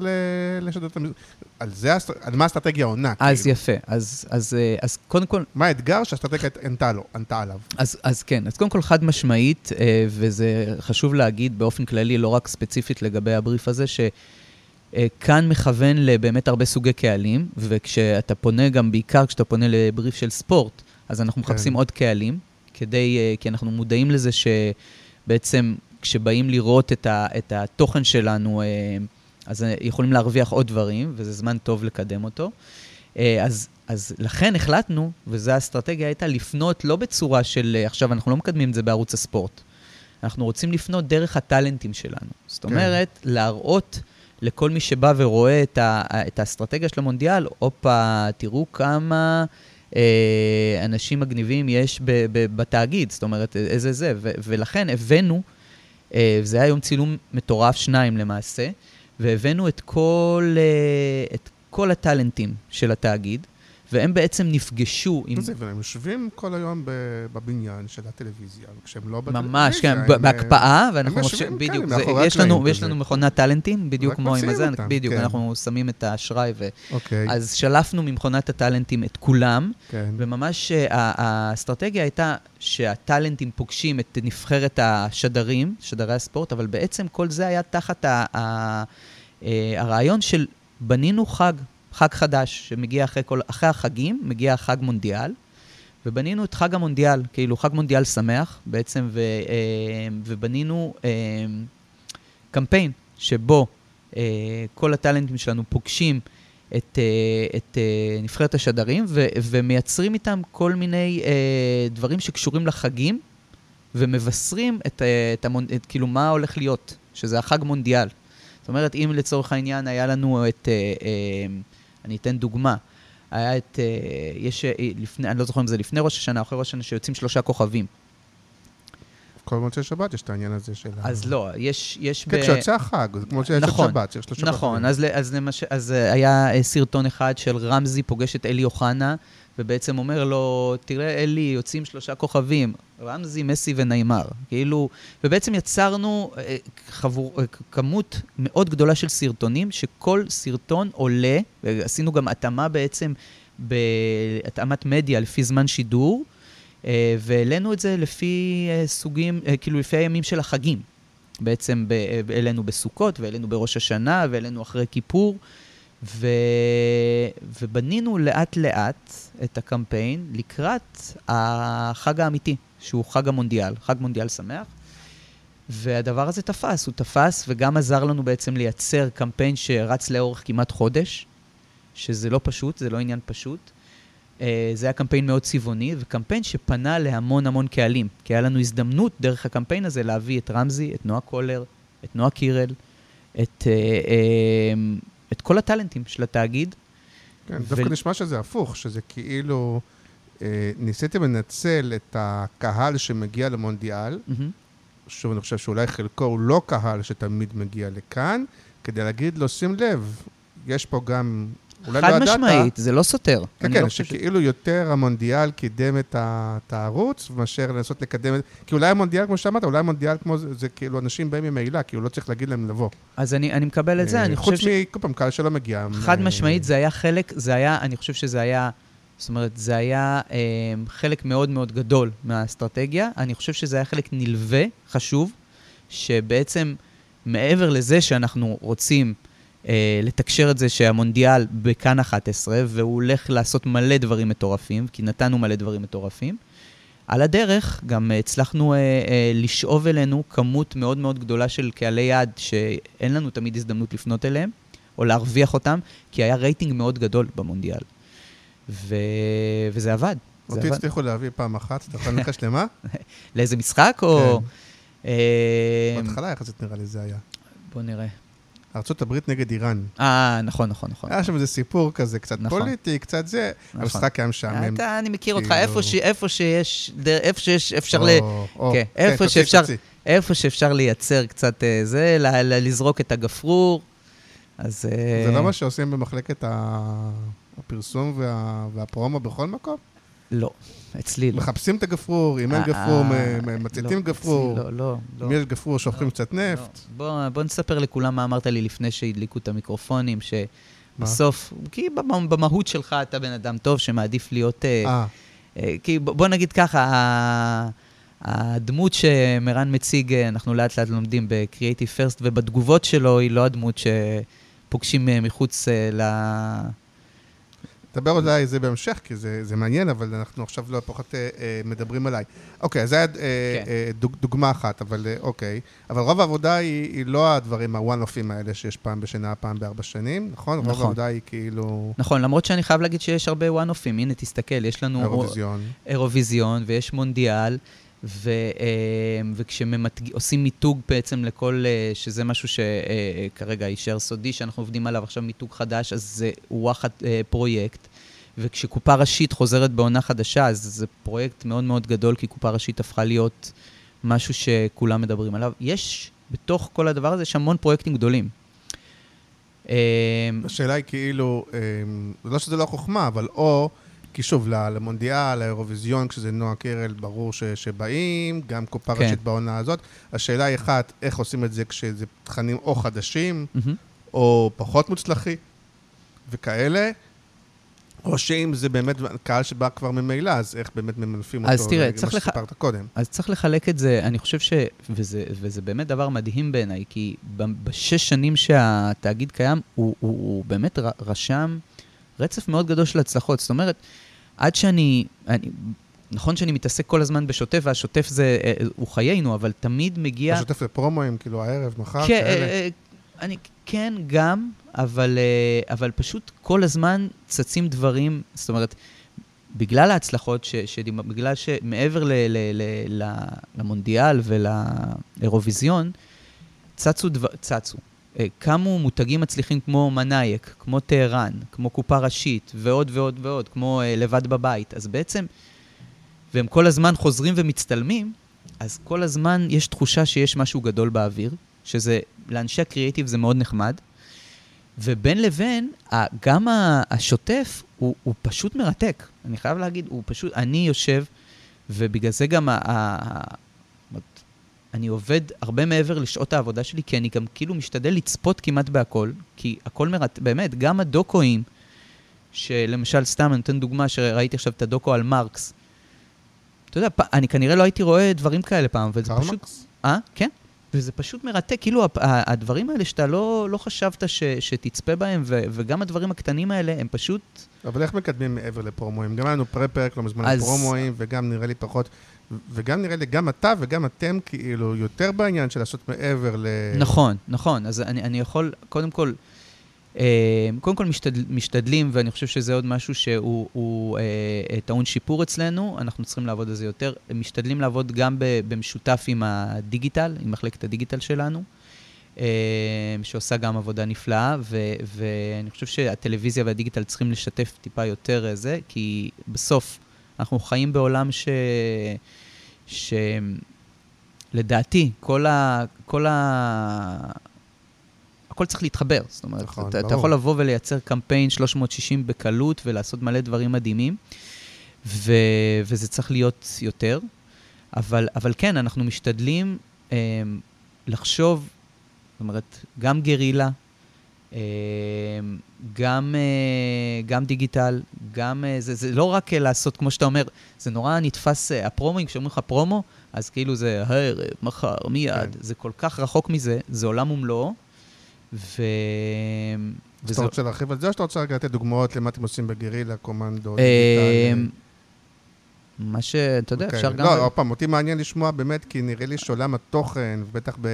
לשדות המזרח. על זה, על מה האסטרטגיה עונה? אז כאילו. יפה. אז, אז, אה, אז קודם כל... מה האתגר שהאסטרטגיה ענתה לו, ענתה עליו? אז, אז כן, אז קודם כל חד משמעית, אה, וזה חשוב להגיד באופן כללי, לא רק ספציפית לגבי הבריף הזה, ש... כאן מכוון לבאמת הרבה סוגי קהלים, וכשאתה פונה גם, בעיקר כשאתה פונה לבריף של ספורט, אז אנחנו כן. מחפשים עוד קהלים, כדי, כי אנחנו מודעים לזה ש... בעצם כשבאים לראות את, ה, את התוכן שלנו, אה, אז יכולים להרוויח עוד דברים, וזה זמן טוב לקדם אותו. אה, אז, אז לכן החלטנו, וזו האסטרטגיה הייתה, לפנות לא בצורה של, אה, עכשיו אנחנו לא מקדמים את זה בערוץ הספורט, אנחנו רוצים לפנות דרך הטאלנטים שלנו. זאת כן. אומרת, כן. להראות לכל מי שבא ורואה את, ה, את האסטרטגיה של המונדיאל, הופה, תראו כמה... אה, אנשים מגניבים יש ב, ב, בתאגיד, זאת אומרת, איזה זה, ו, ולכן הבאנו, אה, זה היה יום צילום מטורף, שניים למעשה, והבאנו את כל, אה, את כל הטאלנטים של התאגיד, והם בעצם נפגשו עם... זה, והם יושבים כל היום בבניין של הטלוויזיה, כשהם לא בטלוויזיה. ממש, כן, בהקפאה, ואנחנו... הם יושבים, כן, מאחורי הקלעים. יש לנו מכונת טאלנטים, בדיוק כמו עם הזה, בדיוק, כן. אנחנו שמים את האשראי, ו... אוקיי. אז שלפנו ממכונת הטאלנטים את כולם, כן. וממש אה, האסטרטגיה הייתה שהטאלנטים פוגשים את נבחרת השדרים, שדרי הספורט, אבל בעצם כל זה היה תחת אה, הרעיון של בנינו חג. חג חדש שמגיע אחרי, כל, אחרי החגים, מגיע חג מונדיאל, ובנינו את חג המונדיאל, כאילו חג מונדיאל שמח בעצם, ו, אה, ובנינו אה, קמפיין שבו אה, כל הטאלנטים שלנו פוגשים את, את נבחרת השדרים ו, ומייצרים איתם כל מיני דברים שקשורים לחגים, ומבשרים את, את, המונ... את כאילו מה הולך להיות, שזה החג מונדיאל. זאת אומרת, אם לצורך העניין היה לנו את, אני אתן דוגמה, היה את, אה, יש, אה, לפני, אני לא זוכר אם זה לפני ראש השנה או אחרי ראש השנה, שיוצאים שלושה כוכבים. כל מוצאי שבת יש את העניין הזה של... ה- אז לא, יש, יש כן, כשיוצא החג, זה כמו שיש נכון, שבת, שיש שלושה נכון, כוכבים. אז, ל- אז, למש... אז אה, היה סרטון אחד של רמזי פוגש את אלי אוחנה, ובעצם אומר לו, תראה, אלי, יוצאים שלושה כוכבים, רמזי, מסי וניימר. כאילו, ובעצם יצרנו אה, חבור, אה, כמות מאוד גדולה של סרטונים, שכל סרטון עולה, ועשינו גם התאמה בעצם, בהתאמת מדיה לפי זמן שידור, אה, והעלינו את זה לפי סוגים, כאילו לפי הימים של החגים. בעצם העלינו בסוכות, והעלינו בראש השנה, והעלינו אחרי כיפור, ו... ובנינו לאט-לאט את הקמפיין לקראת החג האמיתי, שהוא חג המונדיאל, חג מונדיאל שמח. והדבר הזה תפס, הוא תפס וגם עזר לנו בעצם לייצר קמפיין שרץ לאורך כמעט חודש, שזה לא פשוט, זה לא עניין פשוט. אה, זה היה קמפיין מאוד צבעוני, וקמפיין שפנה להמון המון קהלים. כי היה לנו הזדמנות דרך הקמפיין הזה להביא את רמזי, את נועה קולר, את נועה קירל, את, אה, אה, את כל הטאלנטים של התאגיד. כן, ו- דווקא נשמע שזה הפוך, שזה כאילו... אה, ניסיתם לנצל את הקהל שמגיע למונדיאל, מהמם. שוב, אני חושב שאולי חלקו הוא לא קהל שתמיד מגיע לכאן, כדי להגיד לו, שים לב, יש פה גם... אולי לא חד ידעת, משמעית, זה לא סותר. כן, כן, לא חושב ש- שכאילו יותר המונדיאל קידם את ה- את הערוץ, מאשר לנסות לקדם את... כי אולי המונדיאל, כמו שאמרת, אולי המונדיאל כמו זה, זה כאילו אנשים באים ממילא, כאילו לא צריך להגיד להם לבוא. אז אני, אני מקבל את זה, אה, אני חושב חוץ ש... מכל פעם, קהל שלא מגיע. חד אה, משמעית, זה היה חלק, זה היה, אני חושב שזה היה, זאת אומרת, זה היה אה, חלק מאוד מאוד גדול מהאסטרטגיה. אני חושב שזה היה חלק נלווה, חשוב, שבעצם מעבר לזה שאנחנו רוצים לתקשר את זה שהמונדיאל בכאן 11, והוא הולך לעשות מלא דברים מטורפים, כי נתנו מלא דברים מטורפים, על הדרך גם הצלחנו אה, אה, לשאוב אלינו כמות מאוד מאוד גדולה של קהלי יעד שאין לנו תמיד הזדמנות לפנות אליהם, או להרוויח אותם, כי היה רייטינג מאוד גדול במונדיאל. ו... וזה עבד. אותי. הצליחו להביא פעם אחת, אתה יכול לנחש למה? לאיזה משחק או... כן. אה, בהתחלה יחסית נראה לי זה היה. בוא נראה. ארה"ב נגד איראן. אה, נכון, נכון, נכון. היה שם איזה סיפור כזה, קצת נכון. פוליטי, קצת זה. נכון. המשחק היה משעמם. אתה, אני מכיר אותך, כאילו- איפה ש- איפה שיש, איפה שיש, אפשר ל... או- או, כן, איפה תוציא, שאפשר- תוציא. איפה שאפשר לייצר קצת אה, זה, ל- ל- לזרוק את הגפרור, אז... אה, זה לא מה שעושים במחלקת הפרסום וה- והפרומו בכל מקום? לא, אצלי לא. מחפשים את הגפרור, אם אין אה, גפרור, אה, מ- מ- לא, מציתים גפרור. לא, לא, לא. אם יש גפרור, שופכים קצת נפט. לא. בוא, נספר לכולם מה אמרת לי לפני שהדליקו את המיקרופונים, שבסוף, כי במ- במהות שלך אתה בן אדם טוב שמעדיף להיות... אה, כי בוא נגיד ככה, הדמות שמרן מציג, אנחנו לאט לאט לומדים ב-Creative First, ובתגובות שלו היא לא הדמות שפוגשים מחוץ ל... נדבר אולי זה בהמשך, כי זה זה מעניין, אבל אנחנו עכשיו לא פחות אה, אה, מדברים עליי. אוקיי, אז זה היה אה, כן. אה, דוג- דוגמה אחת, אבל אה, אוקיי. אבל רוב העבודה היא היא לא הדברים הוואן-אופים האלה שיש פעם בשנה, פעם בארבע שנים, נכון? רוב נכון. העבודה היא כאילו נכון, למרות שאני חייב להגיד שיש הרבה וואן-אופים. הנה, תסתכל, יש לנו... אירוויזיון. אירוויזיון, ויש מונדיאל, ו, אה, וכשעושים מיתוג בעצם לכל, אה, שזה משהו שכרגע יישאר סודי, שאנחנו עובדים עליו עכשיו מיתוג חדש, אז זה וואחד אה, פרויקט. וכשקופה ראשית חוזרת בעונה חדשה, אז זה פרויקט מאוד מאוד גדול, כי קופה ראשית הפכה להיות משהו שכולם מדברים עליו. יש, בתוך כל הדבר הזה, יש המון פרויקטים גדולים. אה, השאלה היא כאילו, אה, לא שזה לא חוכמה, אבל או, כי שוב, למונדיאל, לאירוויזיון, כשזה נועה קירל, ברור ש, שבאים, גם קופה כן. ראשית בעונה הזאת. השאלה היא אחת, איך עושים את זה כשזה תכנים או חדשים, מהמם. או פחות מוצלחים, וכאלה, או שאם זה באמת קהל שבא כבר ממילא, אז איך באמת ממנפים אותו, אז תראה, צריך שסיפרת קודם. אז צריך לחלק את זה, אני חושב ש... וזה, וזה באמת דבר מדהים בעיניי, כי בשש שנים שהתאגיד קיים, הוא, הוא, הוא באמת רשם רצף מאוד גדול של הצלחות. זאת אומרת, עד שאני, אני, נכון שאני מתעסק כל הזמן בשוטף, והשוטף זה, אה, הוא חיינו, אבל תמיד מגיע... השוטף לפרומואים, כאילו הערב, מחר, כן, כאלה. אה, אה, אני, כן, גם, אבל, אה, אבל פשוט כל הזמן צצים דברים, זאת אומרת, בגלל ההצלחות, ש, שדימה, בגלל שמעבר ל, ל, ל, ל, למונדיאל ולאירוויזיון, צצו, דבר, צצו. אה, קמו מותגים מצליחים כמו מנאייק, כמו טהרן, כמו קופה ראשית, ועוד ועוד ועוד, כמו אה, לבד בבית. אז בעצם, והם כל הזמן חוזרים ומצטלמים, אז כל הזמן יש תחושה שיש משהו גדול באוויר, שזה, לאנשי הקריאיטיב זה מאוד נחמד, ובין לבין, גם השוטף הוא, הוא פשוט מרתק. אני חייב להגיד, הוא פשוט, אני יושב, ובגלל זה גם אני עובד הרבה מעבר לשעות העבודה שלי, כי אני גם כאילו משתדל לצפות כמעט בהכל, כי הכל מרתק, באמת, גם הדוקואים, שלמשל, סתם, אני נותן דוגמה, שראיתי עכשיו את הדוקו על מרקס. אתה יודע, פ- אני כנראה לא הייתי רואה דברים כאלה פעם, וזה פשוט... מרקס? אה? כן. וזה פשוט מרתק, כאילו הדברים האלה שאתה לא, לא חשבת ש, שתצפה בהם, ו, וגם הדברים הקטנים האלה, הם פשוט... אבל איך מקדמים מעבר לפרומואים? גם היה לנו פרה-פרק לא מזמן אז- לפרומואים, וגם נראה לי פחות, וגם נראה לי, גם אתה וגם אתם כאילו יותר בעניין של לעשות מעבר ל... נכון, נכון. אז אני, אני יכול, קודם כל, אה, קודם כל משתדל, משתדלים, ואני חושב שזה עוד משהו שהוא הוא, אה, אה, טעון שיפור אצלנו, אנחנו צריכים לעבוד על זה יותר. משתדלים לעבוד גם ב, במשותף עם הדיגיטל, עם מחלקת הדיגיטל שלנו, אה, שעושה גם עבודה נפלאה, ו, ואני חושב שהטלוויזיה והדיגיטל צריכים לשתף טיפה יותר אה, זה, כי בסוף אנחנו חיים בעולם ש... ש... לדעתי, כל ה... כל ה... הכל צריך להתחבר. זאת אומרת, נכון, אתה, אתה. יכול לבוא ולייצר קמפיין 360 בקלות ולעשות מלא דברים מדהימים, ו... וזה צריך להיות יותר. אבל, אבל כן, אנחנו משתדלים אה, לחשוב, זאת אומרת, גם גרילה, גם, אה, גם דיגיטל, גם... אה, זה, זה לא רק לעשות, כמו שאתה אומר, זה נורא נתפס, אה, הפרומואים, כשאומרים לך פרומו, אז כאילו זה הערב, מחר, מיד. כן. זה כל כך רחוק מזה, זה עולם ומלואו. ו... אז אתה רוצה להרחיב על זה, או שאתה רוצה רגע לתת דוגמאות למה אתם עושים בגרילה, קומנדו, אה, דיגיטל? מה שאתה יודע, אוקיי. אפשר גם... לא, עוד פעם, אותי מעניין לשמוע באמת, כי נראה לי שעולם התוכן, ובטח ב...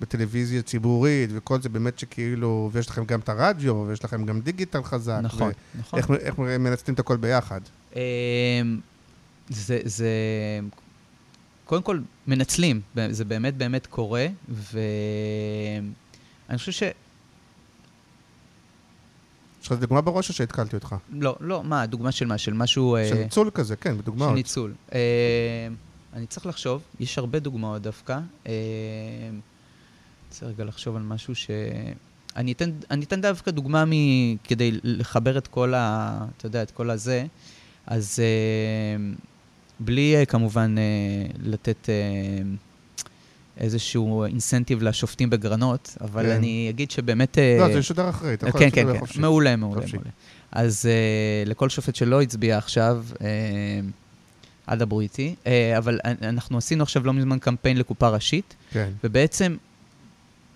בטלוויזיה ציבורית, וכל זה באמת שכאילו, ויש לכם גם את הרדיו, ויש לכם גם דיגיטל חזק. נכון, נכון. ואיך איך מנצלים את הכל ביחד? אמ, זה, זה, קודם כל, מנצלים, זה באמת באמת קורה, ואני חושב ש... יש לך דוגמה בראש או שהתקלתי אותך? לא, לא, מה, דוגמה של מה? של משהו... אה, של ניצול כזה, כן, של בדוגמאות. ניצול. אמ, אני צריך לחשוב, יש הרבה דוגמאות דווקא. רוצה רגע לחשוב על משהו ש... אני אתן, אני אתן דווקא דוגמה מ... כדי לחבר את כל ה... אתה יודע, את כל הזה. אז אה, בלי אה, כמובן אה, לתת אה, איזשהו אינסנטיב לשופטים בגרנות, אבל כן. אני אגיד שבאמת... אה, לא, זה ישודר אחרי, אתה יכול כן, כן, כן, חופשי. מעולה, מעולה, חופשי. מעולה. אז uh, לכל שופט שלא הצביע עכשיו, uh, אל דברו איתי, uh, אבל אנחנו עשינו עכשיו לא מזמן קמפיין לקופה ראשית, כן. ובעצם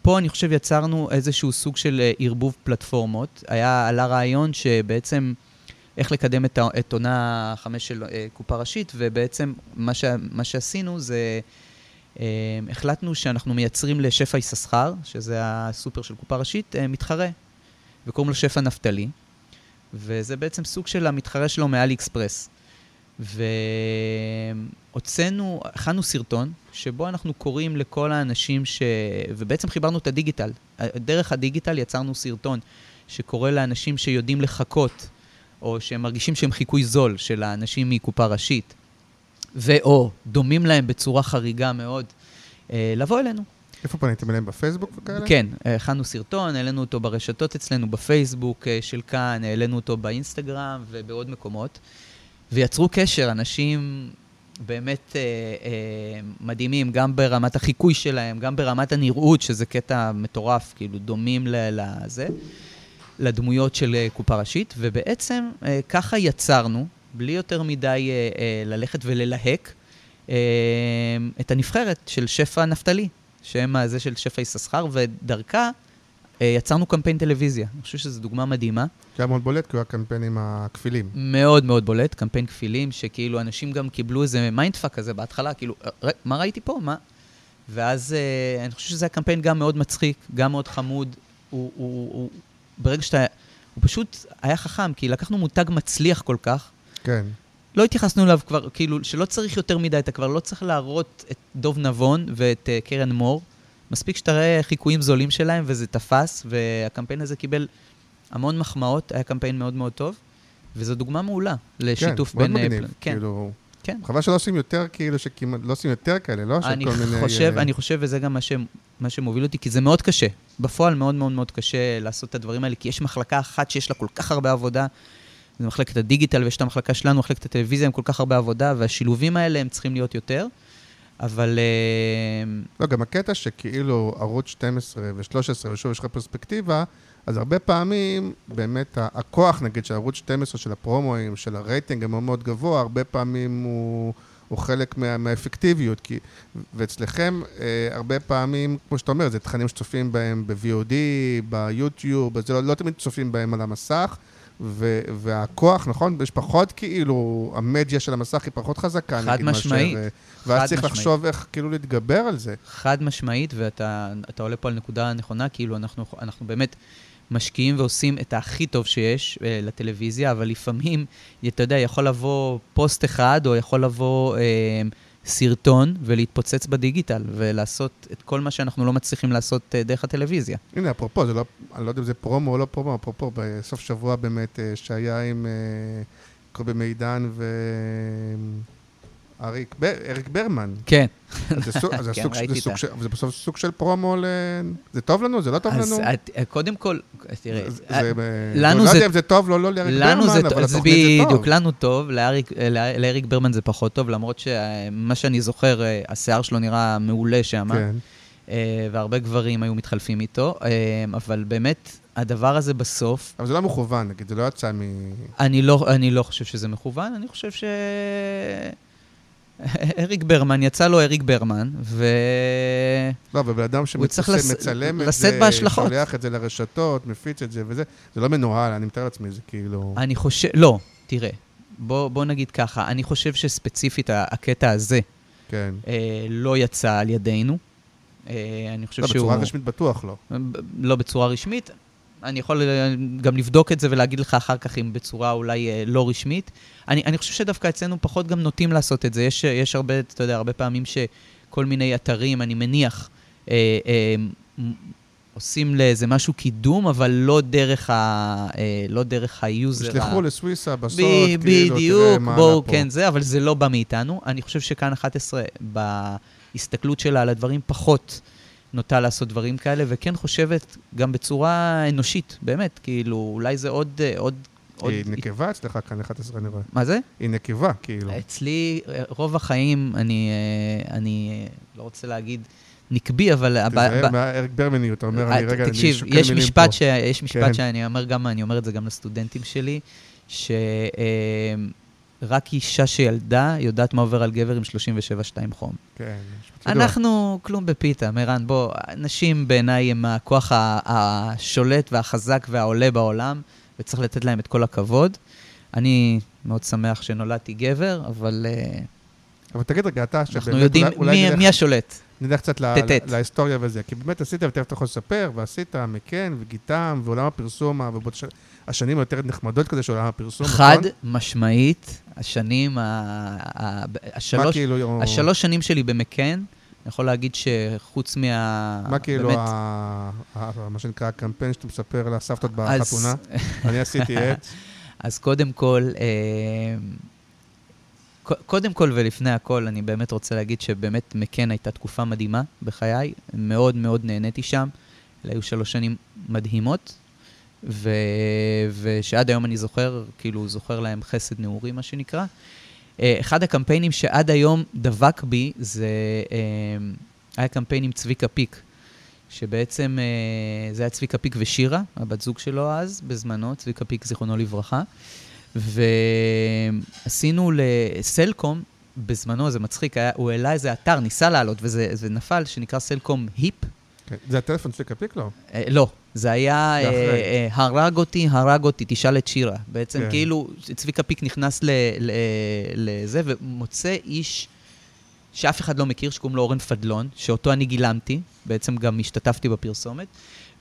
פה אני חושב יצרנו איזשהו סוג של אה, ערבוב פלטפורמות. היה, עלה רעיון שבעצם איך לקדם את, את עונה חמש של אה, קופה ראשית, ובעצם מה, ש, מה שעשינו זה, אה, החלטנו שאנחנו מייצרים לשפע יששכר, שזה הסופר של קופה ראשית, אה, מתחרה, וקוראים לו שפע נפתלי, וזה בעצם סוג של המתחרה שלו מאלי אקספרס. והוצאנו, הכנו סרטון, שבו אנחנו קוראים לכל האנשים ש... ובעצם חיברנו את הדיגיטל. דרך הדיגיטל יצרנו סרטון שקורא לאנשים שיודעים לחכות, או שהם מרגישים שהם חיקוי זול של האנשים מקופה ראשית, ו/או דומים להם בצורה חריגה מאוד, אה, לבוא אלינו. איפה פניתם אליהם? בפייסבוק וכאלה? כן, הכנו סרטון, העלינו אותו ברשתות אצלנו, בפייסבוק אה, של כאן, העלינו אותו באינסטגרם ובעוד מקומות, ויצרו קשר, אנשים באמת אה, אה, מדהימים, גם ברמת החיקוי שלהם, גם ברמת הנראות, שזה קטע מטורף, כאילו דומים לזה, לדמויות של אה, קופה ראשית, ובעצם אה, ככה יצרנו, בלי יותר מדי אה, אה, ללכת וללהק, אה, את הנבחרת של שפע נפתלי, שהם הזה של שפע יששכר, ודרכה יצרנו קמפיין טלוויזיה. אני חושב שזו דוגמה מדהימה. זה היה מאוד בולט, כי הוא הקמפיין הכפילים. מאוד מאוד בולט, קמפיין כפילים, שכאילו אנשים גם קיבלו איזה mindfuck כזה בהתחלה, כאילו, "ר- מה ראיתי פה? מה? ואז אה, אני חושב שזה היה קמפיין גם מאוד מצחיק, גם מאוד חמוד. הוא, הוא, הוא, ברגע שאתה... הוא פשוט היה חכם, כי לקחנו מותג מצליח כל כך, כן. לא התייחסנו אליו כבר, כאילו, שלא צריך יותר מדי, אתה כבר לא צריך להראות את דוב נבון ואת אה, קרן מור. מספיק שתראה חיקויים זולים שלהם וזה תפס, והקמפיין הזה קיבל המון מחמאות, היה קמפיין מאוד מאוד טוב, וזו דוגמה מעולה לשיתוף כן, בין... מאוד אה, מגניב. פל- כן, כאילו, כן. חבל שלא עושים יותר, כאילו, שכמעט, לא עושים יותר כאלה, לא? אני כל מיני, חושב, אה, אני חושב, וזה גם מה, ש, מה שמוביל אותי, כי זה מאוד קשה. בפועל מאוד מאוד מאוד קשה לעשות את הדברים האלה, כי יש מחלקה אחת שיש לה כל כך הרבה עבודה, זה מחלקת הדיגיטל, ויש את המחלקה שלנו, מחלקת הטלוויזיה, עם כל כך הרבה עבודה, והשילובים האלה הם צריכים להיות יותר. אבל אה, לא, גם הקטע שכאילו ערוץ 12 ו-13, ושוב יש לך פרספקטיבה, אז הרבה פעמים באמת הכוח, נגיד, של ערוץ 12, של הפרומואים, של הרייטינג המאוד מאוד גבוה, הרבה פעמים הוא, הוא חלק מה, מהאפקטיביות. כי, ואצלכם, אה, הרבה פעמים, כמו שאתה אומר, זה תכנים שצופים בהם ב-VOD, ביוטיוב, זה לא, לא תמיד צופים בהם על המסך. ו- והכוח, נכון? יש פחות כאילו, המדיה של המסך היא פחות חזקה, חד משמעית. מאשר... אה, ואז חד צריך משמעית. לחשוב איך כאילו להתגבר על זה. חד משמעית, ואתה אתה עולה פה על נקודה נכונה, כאילו אנחנו, אנחנו באמת משקיעים ועושים את הכי טוב שיש אה, לטלוויזיה, אבל לפעמים, אתה יודע, יכול לבוא פוסט אחד, או יכול לבוא אה, סרטון ולהתפוצץ בדיגיטל, ולעשות את כל מה שאנחנו לא מצליחים לעשות אה, דרך הטלוויזיה. הנה, אפרופו, לא, אני לא יודע אם זה פרומו או לא פרומו, אפרופו, בסוף שבוע באמת, אה, שהיה עם אה, קובי מידן ואריק בר, אריק ברמן. כן. אז זה סוג, אז זה כן, סוג, זה סוג את של, זה בסוף סוג של פרומו ל... זה טוב לנו? זה לא טוב אז לנו? את, קודם כל, תראה, זה, אה, זה, לנו לא זה- יודע אם זה טוב לו, לא לאריק ברמן, זה, אבל זה התוכנית זה טוב. בדיוק, לנו טוב, לאריק, לא- לאריק ברמן זה פחות טוב, למרות שמה שאני זוכר, אה, השיער שלו נראה מעולה שם, כן. אה, והרבה גברים היו מתחלפים איתו, אבל באמת, הדבר הזה בסוף, אבל זה לא מכוון, נגיד, זה לא יצא מ... אני לא, אני לא חושב שזה מכוון, אני חושב ש... אריק ברמן, יצא לו אריק ברמן, ו... לא, אבל בן אדם צריך לס- שמצלם את זה, בהשלכות. שולח את זה לרשתות, מפיץ את זה וזה, זה לא מנוהל, אני מתאר לעצמי, זה כאילו... אני חושב, לא, תראה, בוא, בוא נגיד ככה, אני חושב שספציפית הקטע הזה כן. אה, לא יצא על ידינו. אה, אני חושב לא, שהוא... בצורה רשמית בטוח לא. לא בצורה רשמית. אני יכול אה, גם לבדוק את זה ולהגיד לך אחר כך אם בצורה אולי אה, לא רשמית. אני, אני חושב שדווקא אצלנו פחות גם נוטים לעשות את זה. יש, יש הרבה, אתה יודע, הרבה פעמים שכל מיני אתרים, אני מניח, אה, אה, עושים לאיזה משהו קידום, אבל לא דרך, ה, אה, לא דרך ה user. ה- תשלחו לסוויסה בסוד, ב- כאילו, תראה בדיוק, בואו. כן, זה, אבל זה לא בא מאיתנו. אני חושב שכאן 11, בהסתכלות שלה על הדברים, פחות נוטה לעשות דברים כאלה, וכן חושבת גם בצורה אנושית, באמת, כאילו, אולי זה עוד... אה, עוד, עוד היא נקבה אצלך כאן 11, אני רואה. מה זה? היא נקבה, כאילו. אצלי, אה, רוב החיים, אני, אה, אני לא רוצה להגיד נקבי, אבל... תיזהר ב- מהאריק ברמני, אתה אומר, אני רגע, אני תקשיב, שוקל יש מילים משפט, פה. ש... יש משפט כן. שאני אומר גם, אני אומר את זה גם לסטודנטים שלי, שרק אישה שילדה יודעת מה עובר על גבר עם 37-2 חום. כן. אנחנו כלום בפיתה, מירן, בוא, נשים בעיניי הם הכוח השולט והחזק והעולה בעולם, וצריך לתת להם את כל הכבוד. אני מאוד שמח שנולדתי גבר, אבל אה, אבל תגיד רגע, אתה, אנחנו שבאמת, יודעים אולי- אולי מי- נלך- מי השולט. נלך קצת להיסטוריה וזה, כי באמת עשית, ותכף אתה יכול לספר, ועשית מקן וגיתם, ועולם הפרסום, ובוא תש- השנים היותר נחמדות כזה של הפרסום, נכון? חד משמעית, השנים, ה- ה- מה השלוש כאילו, השלוש שנים שלי במקן, אני יכול להגיד שחוץ מה... מה כאילו, באמת, ה- ה- מה שנקרא הקמפיין שאתה מספר לסבתות בחתונה? אני עשיתי את... אז קודם כל, אה, קודם כל ולפני הכל, אני באמת רוצה להגיד שבאמת מקן הייתה תקופה מדהימה בחיי, מאוד מאוד נהניתי שם. אלה היו שלוש שנים מדהימות, ו... ושעד היום אני זוכר, כאילו, זוכר להם חסד נעורי, מה שנקרא. אה, אחד הקמפיינים שעד היום דבק בי, זה אה, היה קמפיין עם צביקה פיק, שבעצם אה, זה היה צביקה פיק ושירה, הבת זוג שלו אז, בזמנו, צביקה פיק, זיכרונו לברכה. ועשינו לסלקום, בזמנו, זה מצחיק, היה, הוא העלה איזה אתר, ניסה לעלות, וזה, נפל, שנקרא סלקום היפ. כן. זה הטלפון של קפיק לא? לא, זה היה. אה, אה, הרג אותי, הרג אותי, תשאל את שירה. בעצם כן. כאילו, צביקה פיק נכנס לזה ומוצא איש שאף אחד לא מכיר, שקוראים לו אורן פדלון, שאותו אני גילמתי, בעצם גם השתתפתי בפרסומת,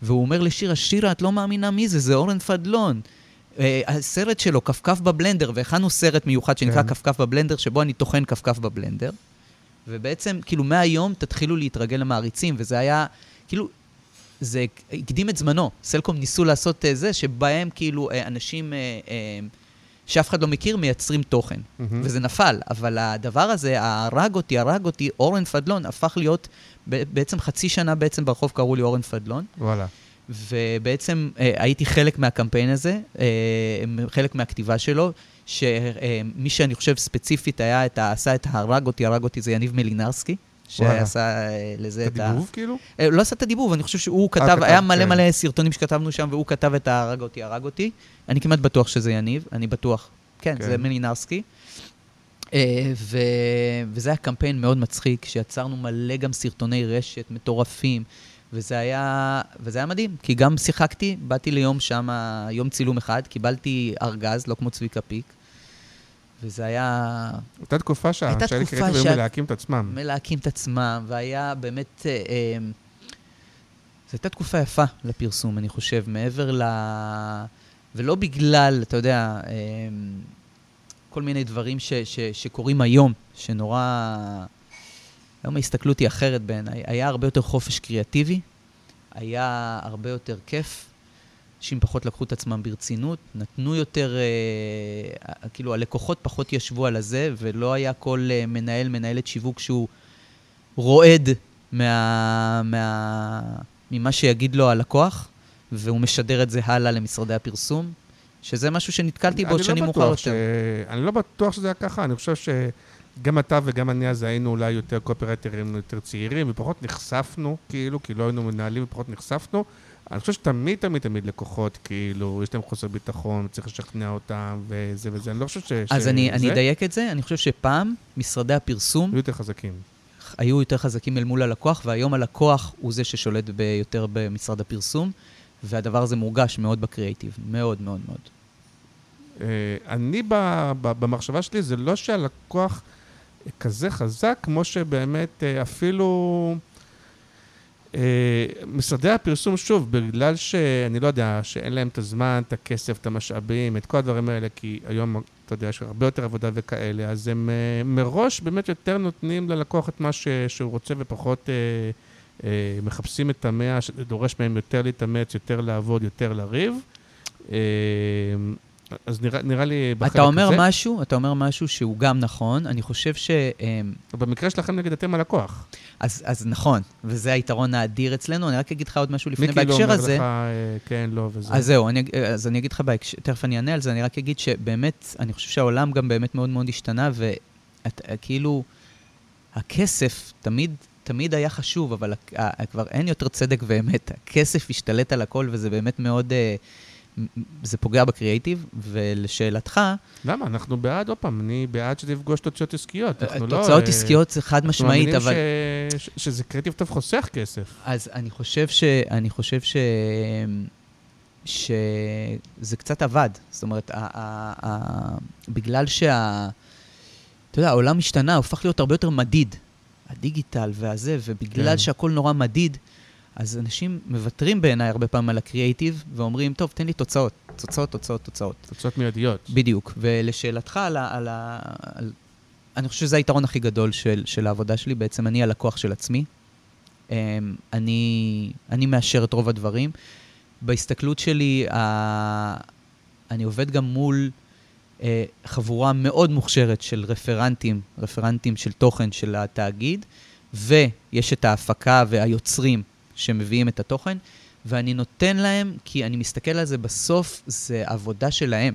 והוא אומר לשירה, שירה, את לא מאמינה מי זה, זה אורן פדלון. אה, הסרט שלו, כפכף בבלנדר, והכנו סרט מיוחד שנקרא כן. כפכף בבלנדר, שבו אני טוחן כפכף בבלנדר. ובעצם, כאילו, מהיום תתחילו להתרגל למעריצים, וזה היה, כאילו, זה הקדים את זמנו. סלקום ניסו לעשות אה, זה, שבהם כאילו אה, אנשים אה, שאף אחד לא מכיר מייצרים תוכן. מהמם. וזה נפל, אבל הדבר הזה, הרג אותי, הרג אותי, אורן פדלון, הפך להיות, בעצם חצי שנה בעצם ברחוב קראו לי אורן פדלון, וואלה. ובעצם אה, הייתי חלק מהקמפיין הזה, אה, חלק מהכתיבה שלו, שמי שאני חושב ספציפית היה, את עשה את הרג אותי, הרג אותי, זה יניב מלינרסקי. שעשה אה, לזה את את ה... הדיבוב כאילו? אה, לא עשה את הדיבוב, אני חושב שהוא כתב, כתב, היה מלא כן. מלא סרטונים שכתבנו שם, והוא כתב את ההרג אותי, הרג אותי. אני כמעט בטוח שזה יניב, אני בטוח. כן, כן. זה מלינרסקי. אה, ו... וזה היה קמפיין מאוד מצחיק, שיצרנו מלא גם סרטוני רשת מטורפים, וזה היה, וזה היה מדהים, כי גם שיחקתי, באתי ליום שם, יום צילום אחד, קיבלתי ארגז, לא כמו צביקה פיק, וזה היה הייתה תקופה שה- הייתה שהאלה תקופה קריאטיב היו מלהקים את עצמם. מלהקים את עצמם, והיה באמת... אה, אה, זו הייתה תקופה יפה לפרסום, אני חושב, מעבר ל... ולא בגלל, אתה יודע, אה, כל מיני דברים ש, ש, שקורים היום, שנורא... היום ההסתכלות היא אחרת בעיניי. היה הרבה יותר חופש קריאטיבי, היה הרבה יותר כיף. אנשים פחות לקחו את עצמם ברצינות, נתנו יותר, אה, כאילו הלקוחות פחות ישבו על הזה, ולא היה כל אה, מנהל, מנהלת שיווק שהוא רועד מה, מה, ממה שיגיד לו הלקוח, והוא משדר את זה הלאה למשרדי הפרסום, שזה משהו שנתקלתי בו אני לא שנים מאוחר יותר. ש- אני לא בטוח שזה היה ככה, אני חושב שגם אתה וגם אני אז היינו אולי יותר קופרייטרים יותר צעירים, ופחות נחשפנו, כאילו, כי לא היינו מנהלים ופחות נחשפנו. אני חושב שתמיד, תמיד, תמיד לקוחות, כאילו, יש להם חוסר ביטחון, צריך לשכנע אותם, וזה וזה. אני לא חושב ש... אז שזה- אני, אני אדייק את זה, אני חושב שפעם משרדי הפרסום היו יותר חזקים. היו יותר חזקים אל מול הלקוח, והיום הלקוח הוא זה ששולט ביותר במשרד הפרסום, והדבר הזה מורגש מאוד בקריאייטיב, מאוד מאוד מאוד. אה, אני, ב- ב- במחשבה שלי, זה לא שהלקוח כזה חזק, כמו שבאמת אה, אפילו משרדי הפרסום, שוב, בגלל שאני לא יודע, שאין להם את הזמן, את הכסף, את המשאבים, את כל הדברים האלה, כי היום, אתה יודע, יש הרבה יותר עבודה וכאלה, אז הם אה, מראש באמת יותר נותנים ללקוח את מה ש- שהוא רוצה ופחות... אה, אה, מחפשים את המאה, שדורש מהם יותר להתאמץ, יותר לעבוד, יותר לריב. אה, אז נראה, נראה לי בחלק אתה אומר הזה, משהו, אתה אומר משהו שהוא גם נכון, אני חושב ש... אמ, במקרה שלכם נגיד אתם הלקוח. אז, אז נכון, וזה היתרון האדיר אצלנו. אני רק אגיד לך עוד משהו לפני מיקי לא בהקשר אומר הזה. לך אה, כן, לא וזה. אז זהו, אני, אז אני אגיד לך בהקשר, תכף אני אענה על זה, אני רק אגיד שבאמת, אני חושב שהעולם גם באמת מאוד מאוד השתנה, וכאילו, הכסף תמיד, תמיד היה חשוב, אבל כבר אין יותר צדק ואמת. הכסף השתלט על הכל, וזה באמת מאוד, אה, זה פוגע בקריאייטיב, ולשאלתך, למה? אנחנו בעד, עוד פעם, אני בעד שזה יפגוש תוצאות עסקיות. אנחנו לא, תוצאות אה, עסקיות זה חד אנחנו משמעית, מאמינים אבל... ש- ש- שזה קריאיטיב טוב חוסך כסף. אז אני חושב ש... אני חושב ש... שזה קצת עבד. זאת אומרת, ה... ה... ה... בגלל שה... אתה יודע, העולם השתנה, הוא הפך להיות הרבה יותר מדיד. הדיגיטל והזה, ובגלל כן. שהכל נורא מדיד, אז אנשים מוותרים בעיניי הרבה פעמים על הקריאייטיב, ואומרים, טוב, תן לי תוצאות. תוצאות, תוצאות, תוצאות. תוצאות מיידיות. בדיוק. ולשאלתך על ה... על ה על... אני חושב שזה היתרון הכי גדול של, של העבודה שלי. בעצם אני הלקוח של עצמי. אמ, אני, אני מאשר את רוב הדברים. בהסתכלות שלי, ה... אני עובד גם מול אה, חבורה מאוד מוכשרת של רפרנטים, רפרנטים של תוכן של התאגיד, ויש את ההפקה והיוצרים שמביאים את התוכן, ואני נותן להם, כי אני מסתכל על זה בסוף, זה עבודה שלהם.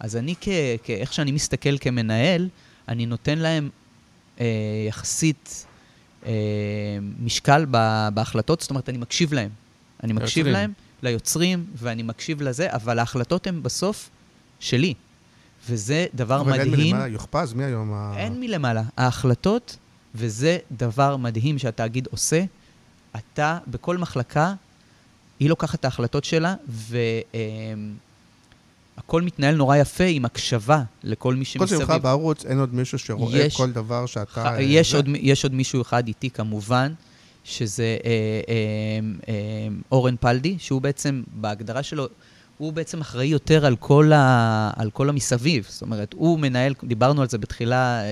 אז אני, כ- כ- איך שאני מסתכל כמנהל, אני נותן להם אה, יחסית אה, משקל ב- בהחלטות, זאת אומרת, אני מקשיב להם. אני מקשיב ליוצרים. להם, ליוצרים, ואני מקשיב לזה, אבל ההחלטות הן בסוף שלי. וזה דבר אבל אין מדהים. מלמעלה, יוכפז, מי היום ה... אין מלמעלה. ההחלטות, וזה דבר מדהים שהתאגיד עושה, אתה בכל מחלקה היא לוקחת את ההחלטות שלה, והכל מתנהל נורא יפה עם הקשבה לכל מי כל שמסביב. שמך בערוץ, אין עוד מישהו שרואה יש- כל דבר שאתה... אה, יש? עוד, יש עוד מישהו אחד איתי כמובן, שזה אה, אה, אה, אורן פלדי, שהוא בעצם, בהגדרה שלו, הוא בעצם אחראי יותר על כל, ה, על כל המסביב. זאת אומרת, הוא מנהל, דיברנו על זה בתחילה,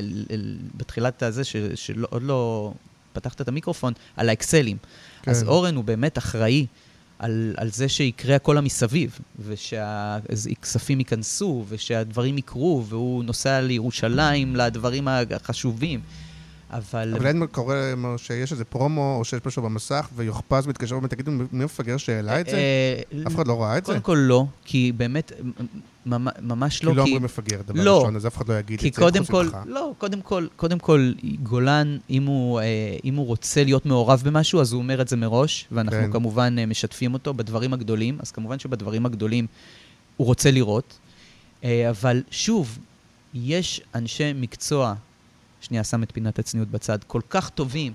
בתחילת הזה, ש- שעוד לא פתחת את המיקרופון, על האקסלים. כן. אז אורן הוא באמת אחראי על, על זה שיקרה הכל המסביב, ושהכספים ייכנסו, ושהדברים יקרו, והוא נוסע לירושלים לדברים החשובים. אבל... אבל אין קורה שיש איזה פרומו, או שיש משהו במסך, ויוחפז מתקשר ותגידו, מי מי המפגר שהעלה את זה? אה, אף אחד לא ראה את זה? קודם כל לא, כי באמת, ממ- ממש כי לא, לא כי... אומרים מפגר, דבר לא. ראשון, אז אף אחד לא יגיד את זה, חוץ ממך. לא, קודם כל, קודם כל, גולן, אם הוא, אה, אם הוא רוצה להיות מעורב במשהו, אז הוא אומר את זה מראש, ואנחנו כן. כמובן אה, משתפים אותו בדברים הגדולים, אז כמובן שבדברים הגדולים הוא רוצה לראות. אה, אבל שוב, יש אנשי מקצוע, שנייה, שם את פינת הצניעות בצד, כל כך טובים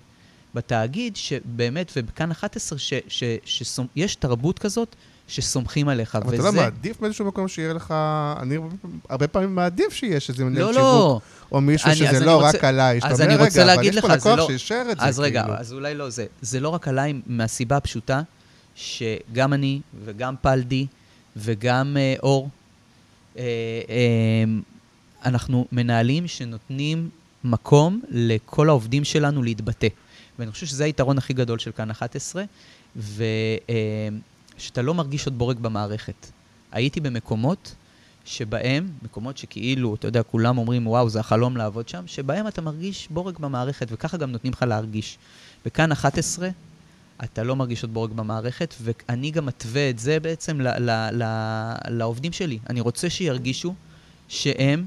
בתאגיד, שבאמת, ובכאן 11, שיש תרבות כזאת שסומכים עליך, אבל אתה לא מעדיף באיזשהו מקום שיהיה לך... אני הרבה פעמים מעדיף שיש איזה מנהל לא, שיווק, לא. או מישהו אני- שזה לא רוצה- רק עליי, אז אני רוצה רגע, אבל להגיד יש פה לך, זה לקוח לא- שאישר את זה, אז רגע, כאילו. אז אולי לא זה. זה לא רק עליי מהסיבה הפשוטה, שגם אני וגם פלדי וגם אה, אור, אה, אה, אנחנו מנהלים שנותנים מקום לכל העובדים שלנו להתבטא. ואני חושב שזה היתרון הכי גדול של כאן 11, ושאתה לא מרגיש עוד בורג במערכת. הייתי במקומות שבהם, מקומות שכאילו, אתה יודע, כולם אומרים, וואו, זה החלום לעבוד שם, שבהם אתה מרגיש בורג במערכת, וככה גם נותנים לך להרגיש. וכאן 11, אתה לא מרגיש עוד בורג במערכת, ואני גם מתווה את זה בעצם ל- ל- ל- לעובדים שלי. אני רוצה שירגישו שהם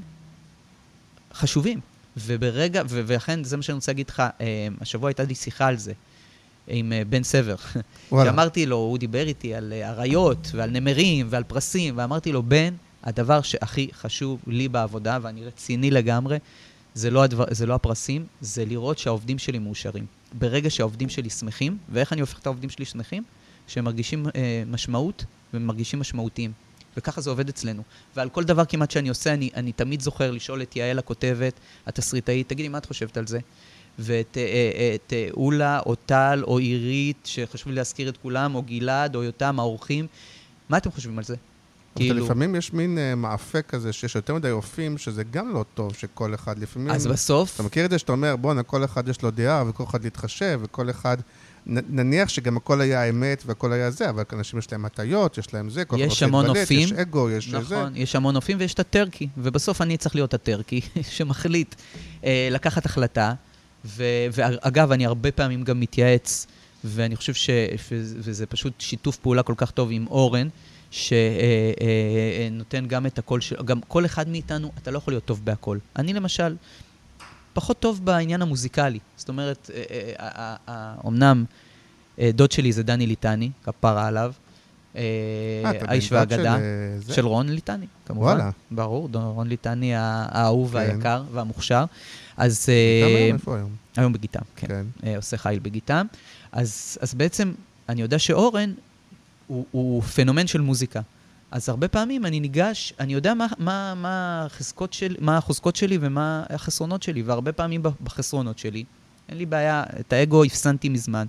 חשובים. וברגע, ו- ולכן זה מה שאני רוצה להגיד לך, אה, השבוע הייתה לי שיחה על זה. עם אה, בן סבר. שאמרתי לו, הוא דיבר איתי על אה, אריות ועל נמרים ועל פרסים, ואמרתי לו, בן, הדבר שהכי חשוב לי בעבודה, ואני רציני לגמרי, זה לא, הדבר, זה לא הפרסים, זה לראות שהעובדים שלי מאושרים. ברגע שהעובדים שלי שמחים, ואיך אני הופך את העובדים שלי שמחים? שהם מרגישים אה, משמעות ומרגישים משמעותיים. וככה זה עובד אצלנו. ועל כל דבר כמעט שאני עושה, אני, אני תמיד זוכר לשאול את יעל הכותבת, התסריטאית, תגידי, מה את חושבת על זה? ואת אה, אה, את, אה, אולה, או טל, או עירית, שחשוב לי להזכיר את כולם, או גלעד, או יותם, האורחים. מה אתם חושבים על זה? אבל לפעמים יש מין אה, מאפה כזה, שיש יותר מדי אופים, שזה גם לא טוב שכל אחד, לפעמים... אז בסוף, אתה מכיר את זה שאתה אומר, בואנה, כל אחד יש לו דעה, וכל אחד להתחשב, וכל אחד... נניח שגם הכל היה אמת והכל היה זה, אבל אנשים יש להם הטיות, יש להם זה, כל אחד יש המון. יש אגו, יש זה. נכון, יש המון אופים ויש את הטרקי, ובסוף אני צריך להיות הטרקי שמחליט אה, לקחת החלטה. ו- ואגב, אני הרבה פעמים גם מתייעץ, ואני חושב ש... וזה פשוט שיתוף פעולה כל כך טוב עם אורן, שנותן גם את הקול של... גם כל אחד מאיתנו, אתה לא יכול להיות טוב בהכל. אני למשל, פחות טוב בעניין המוזיקלי. זאת אומרת, אה, אה, אה, אה, אמנם דוד שלי זה דני ליטני, כפרה עליו. האיש והאגדה. של, רון ליטני, כמובן. וואלה. ברור, רון ליטני הא- האהוב כן. והיקר והמוכשר. אז... אה, אומר, איפה היום? היום בגיטם, כן. כן. עושה חיל בגיטם. אז, אז בעצם, אני יודע שאורן הוא, הוא פנומן של מוזיקה. אז הרבה פעמים אני ניגש, אני יודע מה, מה, מה, החזקות של, מה החוזקות שלי ומה החסרונות שלי, והרבה פעמים בחסרונות שלי, אין לי בעיה, את האגו הפסנתי מזמן,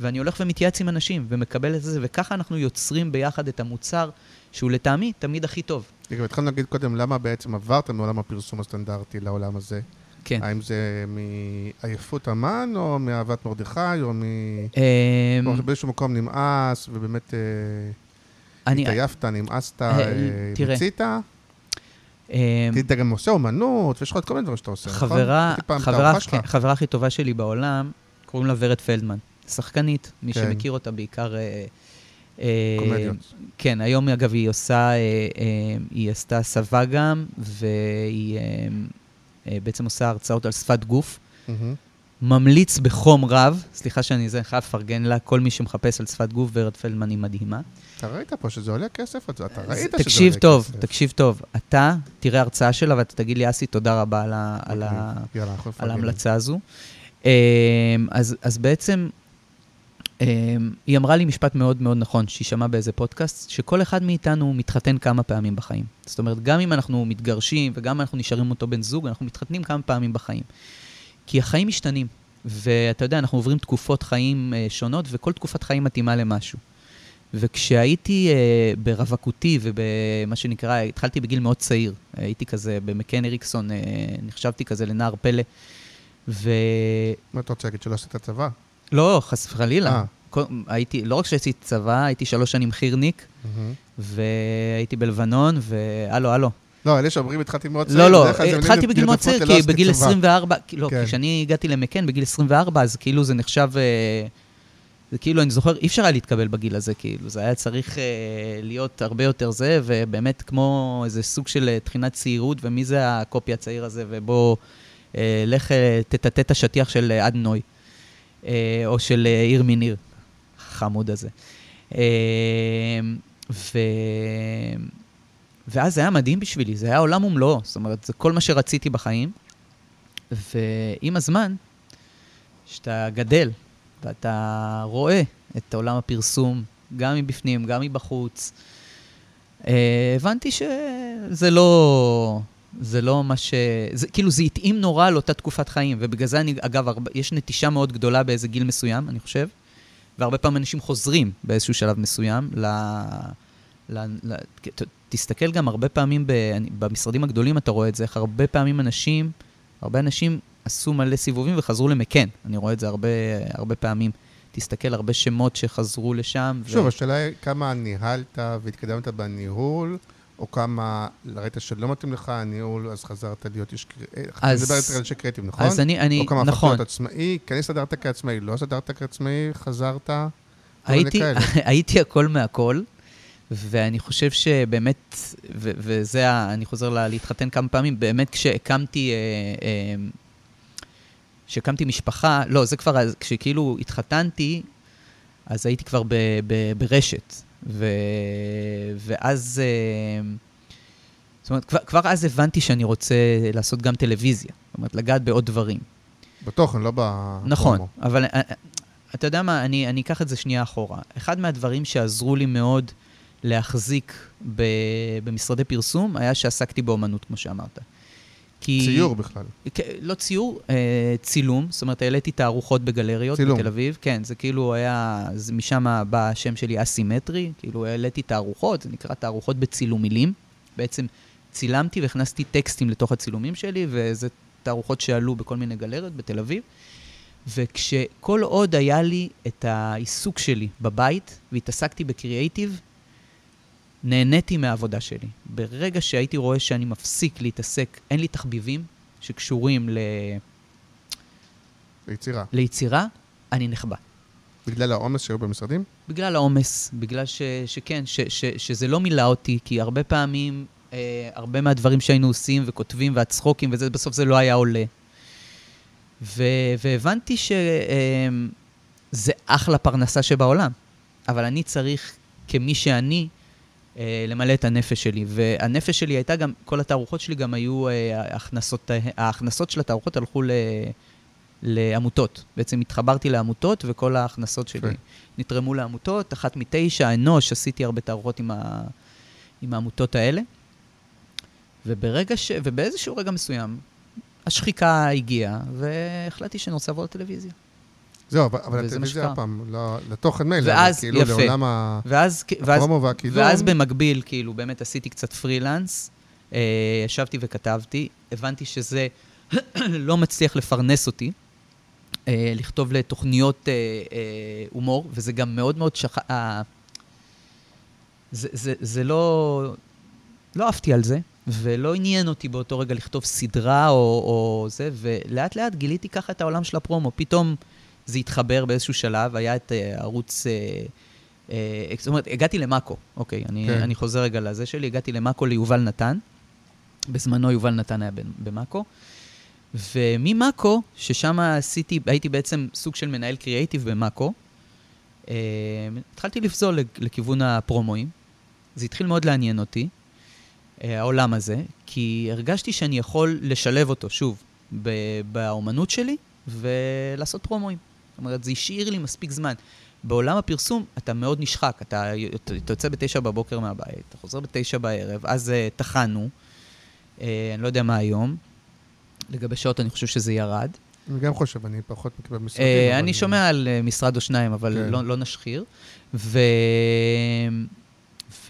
ואני הולך ומתייעץ עם אנשים ומקבל את זה, וככה אנחנו יוצרים ביחד את המוצר שהוא לטעמי תמיד הכי טוב. רגע, התחלנו להגיד קודם, למה בעצם עברתם מעולם הפרסום הסטנדרטי לעולם הזה? כן. האם זה מעייפות אמן, או מאהבת מרדכי, או מ... אמ, באיזשהו מקום נמאס, ובאמת אה. התעייפת, נמאסת, אה, אה. מיצית? אמ, אתה גם עושה אומנות, ויש לך עוד כל מיני דברים שאתה עושה, נכון? חברה, את הכי טובה שלי בעולם, קוראים לה ורד פלדמן. שחקנית, מי כן. שמכיר אותה בעיקר... אה, קומדיות. כן, היום אגב היא עושה, היא עשתה סבה גם, והיא בעצם עושה הרצאות על שפת גוף. ממליץ בחום רב, סליחה שאני זה, חייב לפרגן לה, כל מי שמחפש על שפת גוף, ורד פלדמן היא מדהימה. אתה ראית פה שזה עולה כסף? אתה ראית שזה עולה כסף. תקשיב טוב, תקשיב טוב. אתה תראה הרצאה שלה ואתה תגיד לי, אסי, תודה רבה על נפרגן. ההמלצה הזו. אמ, אז, אז בעצם, אמ, היא אמרה לי משפט מאוד מאוד נכון, שהיא שמעה באיזה פודקאסט, שכל אחד מאיתנו מתחתן כמה פעמים בחיים. זאת אומרת, גם אם אנחנו מתגרשים וגם אם אנחנו נשארים אותו בן זוג, אנחנו מתחתנים כמה פעמים בחיים. כי החיים משתנים, ואתה יודע, אנחנו עוברים תקופות חיים אה, שונות, וכל תקופת חיים מתאימה למשהו. וכשהייתי אה, ברווקותי ובמה שנקרא, התחלתי בגיל מאוד צעיר, הייתי כזה במקן אריקסון, אה, נחשבתי כזה לנער פלא, ו... מה אתה רוצה להגיד, שלא עשית צבא? לא, חס וחלילה. אה. הייתי, לא רק שעשיתי צבא, הייתי שלוש שנים חירניק, והייתי בלבנון, והלו, הלו. לא, אלה שאומרים התחלתי מאוד צעיר. לא, לא, התחלתי בגיל מאוד צעיר, כי עשיתי בגיל צבא. 24, לא, כן. כשאני הגעתי למקן בגיל 24, אז כאילו זה נחשב, זה כאילו, אני זוכר, אי אפשר היה להתקבל בגיל הזה, כאילו, זה היה צריך אה, להיות הרבה יותר זה, ובאמת כמו איזה סוג של אה, תחינת צעירות, ומי זה הקופי הצעיר הזה, ובוא, אה, לך אה, תטאטא את השטיח של אה, עד נוי, אה, או של עיר מניר, החמוד הזה. אה, ו... ואז זה היה מדהים בשבילי, זה היה עולם ומלואו, זאת אומרת, זה כל מה שרציתי בחיים. ועם הזמן, כשאתה גדל ואתה רואה את עולם הפרסום, גם מבפנים, גם מבחוץ, אה, הבנתי שזה לא... זה לא מה ש... זה, כאילו, זה התאים נורא לאותה תקופת חיים, ובגלל זה אני, אגב, הרבה, יש נטישה מאוד גדולה באיזה גיל מסוים, אני חושב, והרבה פעמים אנשים חוזרים באיזשהו שלב מסוים ל... ל, ל ת, תסתכל גם הרבה פעמים ב, במשרדים הגדולים, אתה רואה את זה, איך הרבה פעמים אנשים, הרבה אנשים עשו מלא סיבובים וחזרו למקן. אני רואה את זה הרבה, הרבה פעמים. תסתכל, הרבה שמות שחזרו לשם. שוב, השאלה היא כמה ניהלת והתקדמת בניהול, או כמה ראית שלא מתאים לך הניהול, אז חזרת להיות איש קריאטיב. אז- אני מדבר יותר על אנשי קריאטיב, נכון? אז אני, אני, או כמה הפכת נכון, להיות עצמאי, כן הסתדרת כעצמאי, לא הסתדרת כעצמאי, חזרת, הייתי. הייתי הכל מהכל, ואני חושב שבאמת, ו- וזה, אני חוזר ל- להתחתן כמה פעמים, באמת כשהקמתי, אה, אה, כשהקמתי משפחה, לא, זה כבר, אז- כשכאילו התחתנתי, אז הייתי כבר ב- ב- ברשת, ו- ואז, אה, זאת אומרת, כבר, כבר אז הבנתי שאני רוצה לעשות גם טלוויזיה, זאת אומרת, לגעת בעוד דברים. בתוכן, לא בפרומו. נכון, אבל אה, אה, אתה יודע מה, אני, אני אקח את זה שנייה אחורה. אחד מהדברים שעזרו לי מאוד להחזיק ב, במשרדי פרסום היה שעסקתי באומנות, כמו שאמרת. כי... ציור בכלל. לא ציור, אה, צילום, זאת אומרת, העליתי תערוכות בגלריות צילום. בתל אביב. כן, זה כאילו היה, זה משם בא השם שלי אסימטרי, כאילו העליתי תערוכות, זה נקרא תערוכות בצילום מילים. בעצם צילמתי והכנסתי טקסטים לתוך הצילומים שלי, וזה תערוכות שעלו בכל מיני גלריות בתל אביב. וכשכל עוד היה לי את העיסוק שלי בבית, והתעסקתי בקריאייטיב, נהניתי מהעבודה שלי. ברגע שהייתי רואה שאני מפסיק להתעסק, אין לי תחביבים שקשורים ל... ביצירה. ליצירה, אני נחבא. בגלל העומס שהיו במשרדים? בגלל העומס, בגלל ש, שכן, ש, ש, שזה לא מילא אותי, כי הרבה פעמים, אה, הרבה מהדברים שהיינו עושים וכותבים והצחוקים וזה, בסוף זה לא היה עולה. ו, והבנתי שזה אחלה פרנסה שבעולם, אבל אני צריך, כמי שאני, אה, למלא את הנפש שלי. והנפש שלי הייתה גם, כל התערוכות שלי גם היו, אה, ההכנסות, ההכנסות של התערוכות הלכו ל... לעמותות. בעצם התחברתי לעמותות, וכל ההכנסות שלי כן. נתרמו לעמותות. אחת מתשע, אנוש, עשיתי הרבה תערוכות עם, ה... עם העמותות האלה. וברגע ש... ובאיזשהו רגע מסוים, השחיקה הגיעה, והחלטתי שאני רוצה לעבור לטלוויזיה. זהו, אבל- הטלוויזיה. הפעם, לא- לתוכן מילא, ואז, כאילו יפה. לעולם ואז, הפרומו והקידום. ואז במקביל, כאילו, באמת עשיתי קצת פרילנס, אה, ישבתי וכתבתי, הבנתי שזה לא מצליח לפרנס אותי, אה, לכתוב לתוכניות אה, אה, הומור, וזה גם מאוד מאוד שכ... אה, זה, זה, זה לא... לא עפתי על זה, ולא עניין אותי באותו רגע לכתוב סדרה או, או זה, ולאט לאט גיליתי ככה את העולם של הפרומו. פתאום זה התחבר באיזשהו שלב, היה את אה, ערוץ... אה, אה, זאת אומרת, הגעתי למאקו, אוקיי, אני, כן. אני חוזר רגע לזה שלי, הגעתי למאקו ליובל נתן, בזמנו יובל נתן היה במאקו, וממאקו, ששם עשיתי, הייתי בעצם סוג של מנהל קריאייטיב במאקו, אה, התחלתי לפזול לכ- לכיוון הפרומואים. זה התחיל מאוד לעניין אותי, העולם הזה, כי הרגשתי שאני יכול לשלב אותו, שוב, באומנות שלי ולעשות פרומואים. זאת אומרת, זה השאיר לי מספיק זמן. בעולם הפרסום אתה מאוד נשחק, אתה, אתה יוצא בתשע בבוקר מהבית, אתה חוזר בתשע בערב, אז uh, טחנו, uh, אני לא יודע מה היום. לגבי שעות אני חושב שזה ירד. אני גם חושב, אני פחות מקבל משרדים. Uh, אני שומע על uh, משרד או שניים, אבל כן. לא, לא נשחיר. ו...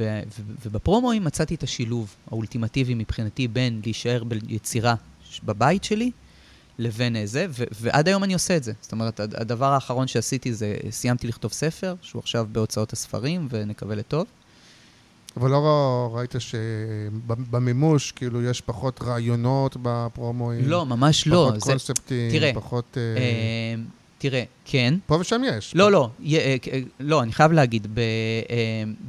ו... ו... ובפרומואים מצאתי את השילוב האולטימטיבי מבחינתי בין להישאר ביצירה בבית שלי, לבין זה, ו- ועד היום אני עושה את זה. זאת אומרת, הדבר האחרון שעשיתי זה, סיימתי לכתוב ספר, שהוא עכשיו בהוצאות הספרים, ונקווה לטוב. אבל לא ראית שבמימוש, כאילו, יש פחות רעיונות בפרומואים? לא, ממש לא. פחות קונספטים, תראה, פחות... אה, תראה, כן. פה ושם יש. לא, לא, אה, לא, אני חייב להגיד, ב, אה,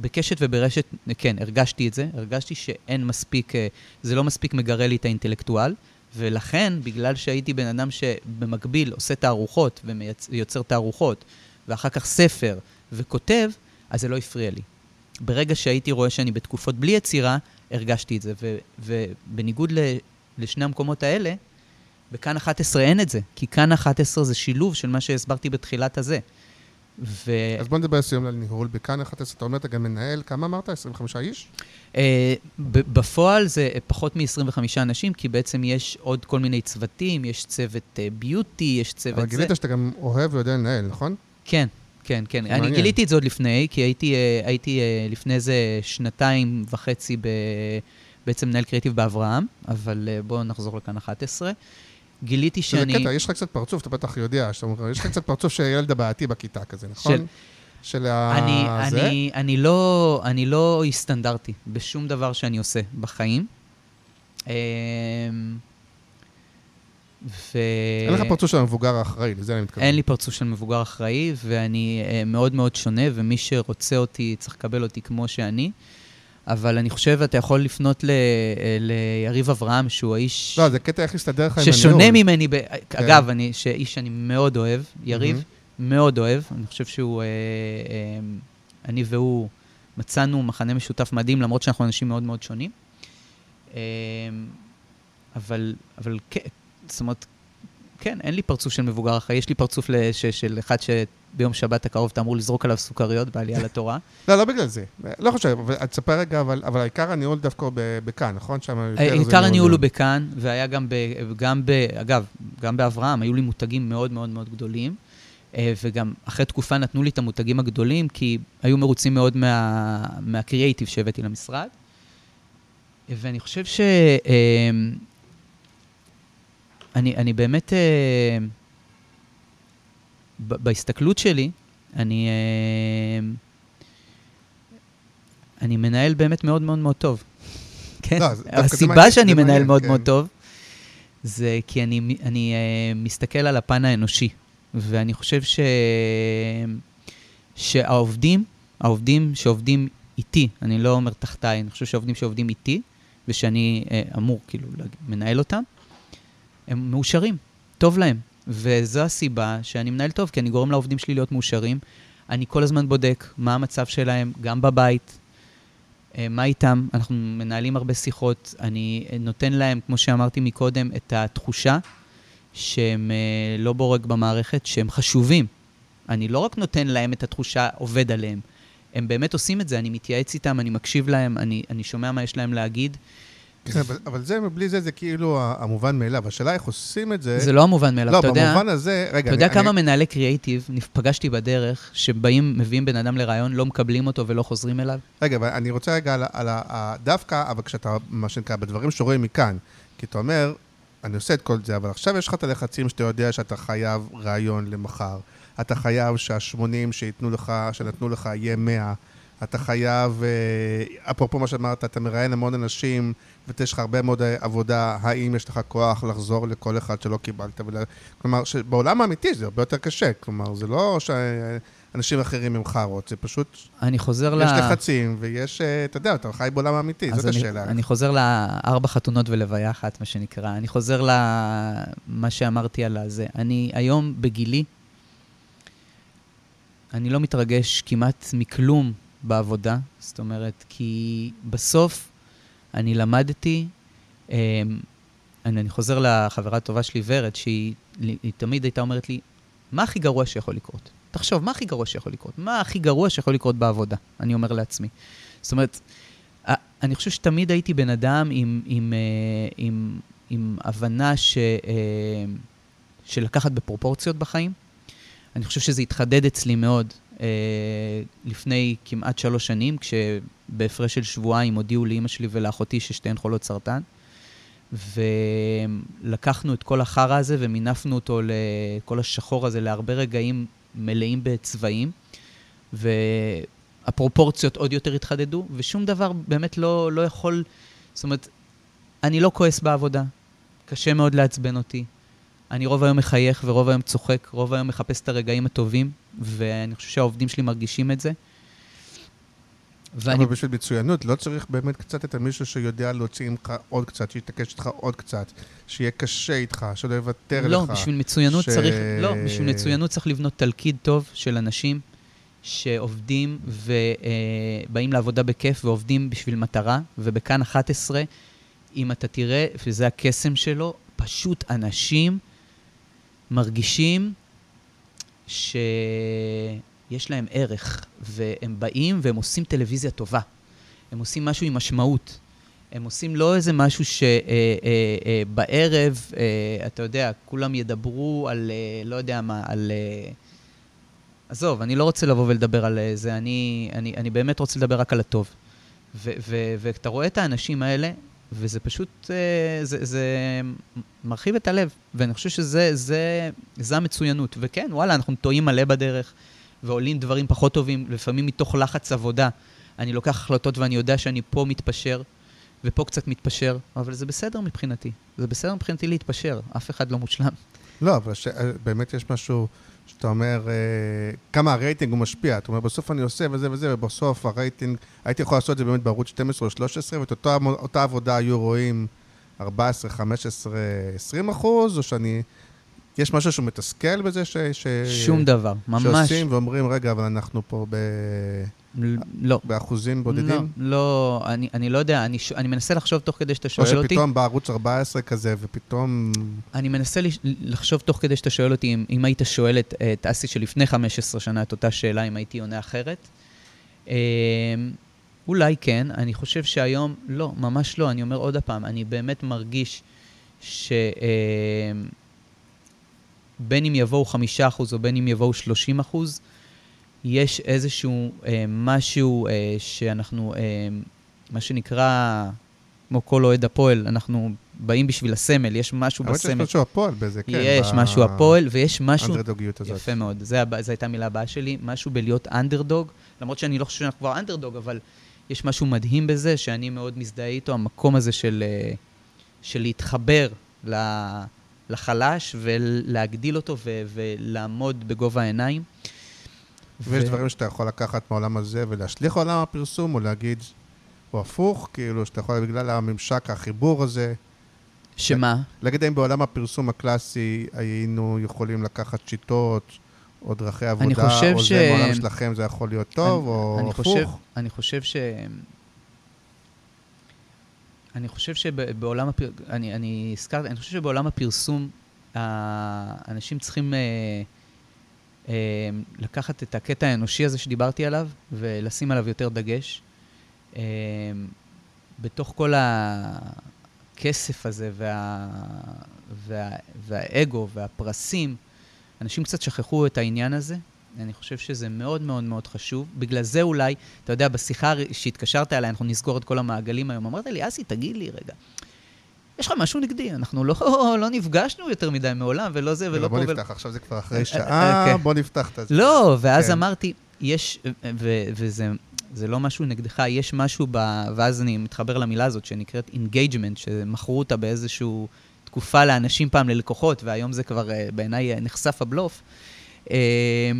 בקשת וברשת, כן, הרגשתי את זה, הרגשתי שאין מספיק, זה לא מספיק מגרה לי את האינטלקטואל. ולכן, בגלל שהייתי בן אדם שבמקביל עושה תערוכות ויוצר תערוכות, ואחר כך ספר וכותב, אז זה לא הפריע לי. ברגע שהייתי רואה שאני בתקופות בלי יצירה, הרגשתי את זה. ו- ובניגוד ל- לשני המקומות האלה, בכאן 11 אין את זה, כי כאן 11 זה שילוב של מה שהסברתי בתחילת הזה. ו... אז בוא נדבר סיום על ניהול. בכאן 11, אתה אומר, אתה גם מנהל, כמה אמרת? 25 איש? Uh, בפועל זה פחות מ-25 אנשים, כי בעצם יש עוד כל מיני צוותים, יש צוות uh, ביוטי, יש צוות זה. אבל גילית שאתה גם אוהב ויודע לנהל, נכון? כן, כן, כן. אני מעניין. גיליתי את זה עוד לפני, כי הייתי, uh, הייתי uh, לפני איזה שנתיים וחצי ב... בעצם מנהל קריאיטיב באברהם, אבל בואו נחזור לכאן 11. גיליתי שאני... זה קטע, יש לך קצת פרצוף, אתה בטח יודע, שאתה אומר, יש לך קצת פרצוף של ילד הבעייתי בכיתה כזה, נכון? של... של אני, ה... זה? אני, אני, לא, אני לא איש סטנדרטי בשום דבר שאני עושה בחיים. אמ, ו... אין לך פרצוף של המבוגר האחראי, לזה אני מתכוון. אין לי פרצוף של מבוגר אחראי, ואני uh, מאוד מאוד שונה, ומי שרוצה אותי צריך לקבל אותי כמו שאני. אבל אני חושב, אתה יכול לפנות ל, אה, ליריב אברהם, שהוא האיש... לא, זה קטע איך להסתדר לך עם הניהול. ששונה ממני, ב... כן. אגב, אני, איש שאני מאוד אוהב, יריב, mm-hmm. מאוד אוהב. אני חושב שהוא... אה, אה, אני והוא מצאנו מחנה משותף מדהים, למרות שאנחנו אנשים מאוד מאוד שונים. אה, אבל, אבל כן, זאת אומרת, כן, אין לי פרצוף של מבוגר אחרי, יש לי פרצוף לש, של אחד שביום שבת הקרוב אתה אמור לזרוק עליו סוכריות בעלייה לתורה. לא, לא בגלל זה. לא חושב, תספר רגע, אבל, אבל העיקר הניהול דווקא בכאן, נכון? שם עיקר הניהול הוא בכאן, והיה גם ב, גם ב... אגב, גם באברהם היו לי מותגים מאוד מאוד מאוד גדולים. אה, וגם אחרי תקופה נתנו לי את המותגים הגדולים, כי היו מרוצים מאוד מה, מהקריאייטיב שהבאתי למשרד. ואני חושב ש... אה, אני, אני באמת, אה, בהסתכלות שלי, אני, אה, אני מנהל באמת מאוד מאוד מאוד טוב. כן, לא, הסיבה שאני מנהל מעניין, מאוד כן. מאוד טוב, זה כי אני, אני אה, מסתכל על הפן האנושי, ואני חושב ש, שהעובדים, העובדים שעובדים איתי, אני לא אומר תחתיי, אני חושב שהעובדים שעובדים איתי, ושאני אה, אמור כאילו לנהל אותם, הם מאושרים, טוב להם. וזו הסיבה שאני מנהל טוב, כי אני גורם לעובדים שלי להיות מאושרים. אני כל הזמן בודק מה המצב שלהם, גם בבית, אה, מה איתם. אנחנו מנהלים הרבה שיחות. אני נותן להם, כמו שאמרתי מקודם, את התחושה שהם אה, לא בורג במערכת, שהם חשובים. אני לא רק נותן להם את התחושה עובד עליהם, הם באמת עושים את זה, אני מתייעץ איתם, אני מקשיב להם, אני, אני שומע מה יש להם להגיד. כן, אבל, אבל זה, בלי זה, זה כאילו המובן מאליו. השאלה איך עושים את זה... זה לא המובן מאליו, לא, אתה יודע... לא, במובן הזה... רגע, אתה יודע אני, כמה אני... מנהלי קריאייטיב פגשתי בדרך, שבאים, מביאים בן אדם לרעיון, לא מקבלים אותו ולא חוזרים אליו? רגע, אבל אני רוצה רגע על, על ה... דווקא, אבל כשאתה, מה שנקרא, בדברים שרואים מכאן, כי אתה אומר, אני עושה את כל זה, אבל עכשיו יש לך את הלחצים שאתה יודע שאתה חייב רעיון למחר. אתה חייב שה-80 שייתנו לך, שנתנו לך, יהיה 100. אתה חייב, אה, אפרופו מה שאמרת, אתה מראיין המון אנשים ויש לך הרבה מאוד עבודה, האם יש לך כוח לחזור לכל אחד שלא קיבלת? ולה... כלומר, בעולם האמיתי זה הרבה יותר קשה, כלומר, זה לא שאנשים אחרים הם חארות, זה פשוט... אני חוזר יש ל... יש לחצים ויש, אה, אתה יודע, אתה חי בעולם האמיתי, זאת אני, השאלה. אני חוזר לארבע חתונות ולוויה אחת, מה שנקרא. אני חוזר למה שאמרתי על הזה. אני היום בגילי, אני לא מתרגש כמעט מכלום בעבודה, זאת אומרת, כי בסוף אני למדתי, אמ, אני, חוזר לחברה הטובה שלי, ורד, שהיא תמיד הייתה אומרת לי, מה הכי גרוע שיכול לקרות? תחשוב, מה הכי גרוע שיכול לקרות? מה הכי גרוע שיכול לקרות בעבודה? אני אומר לעצמי. זאת אומרת, אני חושב שתמיד הייתי בן אדם עם, עם, אה, עם, עם הבנה ש, אה, של לקחת בפרופורציות בחיים. אני חושב שזה התחדד אצלי מאוד לפני כמעט שלוש שנים, כשבהפרש של שבועיים הודיעו לאימא שלי ולאחותי ששתיהן חולות סרטן. ולקחנו את כל החרא הזה ומינפנו אותו, כל השחור הזה, להרבה רגעים מלאים בצבעים. והפרופורציות עוד יותר התחדדו, ושום דבר באמת לא, לא יכול... זאת אומרת, אני לא כועס בעבודה, קשה מאוד לעצבן אותי. אני רוב היום מחייך ורוב היום צוחק, רוב היום מחפש את הרגעים הטובים, ואני חושב שהעובדים שלי מרגישים את זה. ואני... אבל בשביל מצוינות, לא צריך באמת קצת את המישהו שיודע להוציא ממך עוד קצת, שיתעקש איתך עוד קצת, שיהיה קשה איתך, שלא יוותר לא, לך. בשביל מצוינות ש... צריך, לא, בשביל מצוינות צריך לבנות תלכיד טוב של אנשים שעובדים ובאים אה, לעבודה בכיף ועובדים בשביל מטרה, ובכאן 11, אם אתה תראה, וזה הקסם שלו, פשוט אנשים מרגישים ש... יש להם ערך, והם באים והם עושים טלוויזיה טובה. הם עושים משהו עם משמעות. הם עושים לא איזה משהו שבערב, אה, אה, אה, אתה יודע, כולם ידברו על, לא יודע מה, על... עזוב, אני לא רוצה לבוא ולדבר על זה, אני, אני, אני באמת רוצה לדבר רק על הטוב. ואתה רואה את האנשים האלה, וזה פשוט, זה, זה מרחיב את הלב, ואני חושב שזה זה, זה המצוינות. וכן, וואלה, אנחנו טועים מלא בדרך. ועולים דברים פחות טובים, לפעמים מתוך לחץ עבודה. אני לוקח החלטות ואני יודע שאני פה מתפשר, ופה קצת מתפשר, אבל זה בסדר מבחינתי. זה בסדר מבחינתי להתפשר, אף אחד לא מושלם. לא, אבל ש... באמת יש משהו שאתה אומר, אה, כמה הרייטינג הוא משפיע. אתה אומר, בסוף אני עושה וזה וזה, ובסוף הרייטינג, הייתי יכול לעשות את זה באמת בערוץ 12 או 13, ואת אותה, אותה עבודה היו רואים 14, 15, 20 אחוז, או שאני... יש משהו שהוא מתסכל בזה ש... ש... שום דבר, ממש. שעושים ואומרים, רגע, אבל אנחנו פה ב... לא. באחוזים בודדים? לא, לא, אני, אני לא יודע, אני, ש... אני מנסה לחשוב תוך כדי שאתה שואל אותי. או שפתאום בערוץ 14 כזה, ופתאום... אני מנסה לחשוב תוך כדי שאתה שואל אותי, אם, אם היית שואל את, את אסי שלפני 15 שנה את אותה שאלה, אם הייתי עונה אחרת. אה, אולי כן, אני חושב שהיום, לא, ממש לא. אני אומר עוד פעם, אני באמת מרגיש ש... אה, בין אם יבואו חמישה אחוז או בין אם יבואו שלושים אחוז, יש איזשהו אה, משהו אה, שאנחנו, אה, מה שנקרא, כמו כל אוהד הפועל, אנחנו באים בשביל הסמל, יש משהו בסמל. אבל יש משהו הפועל בזה, כן. יש ב... משהו הפועל, ויש משהו... אנדרדוגיות הזאת. יפה מאוד, זו הייתה המילה הבאה שלי, משהו בלהיות אנדרדוג, למרות שאני לא חושב שאנחנו כבר אנדרדוג, אבל יש משהו מדהים בזה, שאני מאוד מזדהה איתו, המקום הזה של, אה, של להתחבר ל... לחלש ולהגדיל אותו ולעמוד בגובה העיניים. ויש. דברים שאתה יכול לקחת מהעולם הזה ולהשליך לעולם הפרסום, או להגיד, או הפוך, כאילו, שאתה יכול, בגלל הממשק, החיבור הזה. שמה? להגיד אם בעולם הפרסום הקלאסי היינו יכולים לקחת שיטות, או דרכי עבודה, או ש... זה בעולם שלכם זה יכול להיות טוב, אני, או אני הפוך. חושב, אני חושב ש... אני חושב שבעולם הפרסום, אני, אני הזכרתי, אני חושב שבעולם הפרסום, האנשים צריכים אה, לקחת את הקטע האנושי הזה שדיברתי עליו, ולשים עליו יותר דגש. אה, בתוך כל הכסף הזה, וה, וה, והאגו, והפרסים, אנשים קצת שכחו את העניין הזה, אני חושב שזה מאוד מאוד מאוד חשוב. בגלל זה אולי, אתה יודע, בשיחה שהתקשרת אליי, אנחנו נסגור את כל המעגלים היום, אמרת לי, אסי, תגיד לי רגע, יש לך משהו נגדי, אנחנו לא, לא נפגשנו יותר מדי מעולם, ולא זה ולא פה. בוא נפתח, עכשיו זה כבר אחרי שעה, כן. בוא נפתח את זה. לא, ואז כן. אמרתי, יש, וזה זה לא משהו נגדך, יש משהו ב... ואז אני מתחבר למילה הזאת שנקראת engagement, שמכרו אותה באיזושהי תקופה לאנשים פעם, ללקוחות, והיום זה כבר אה, בעיניי נחשף הבלוף. אה,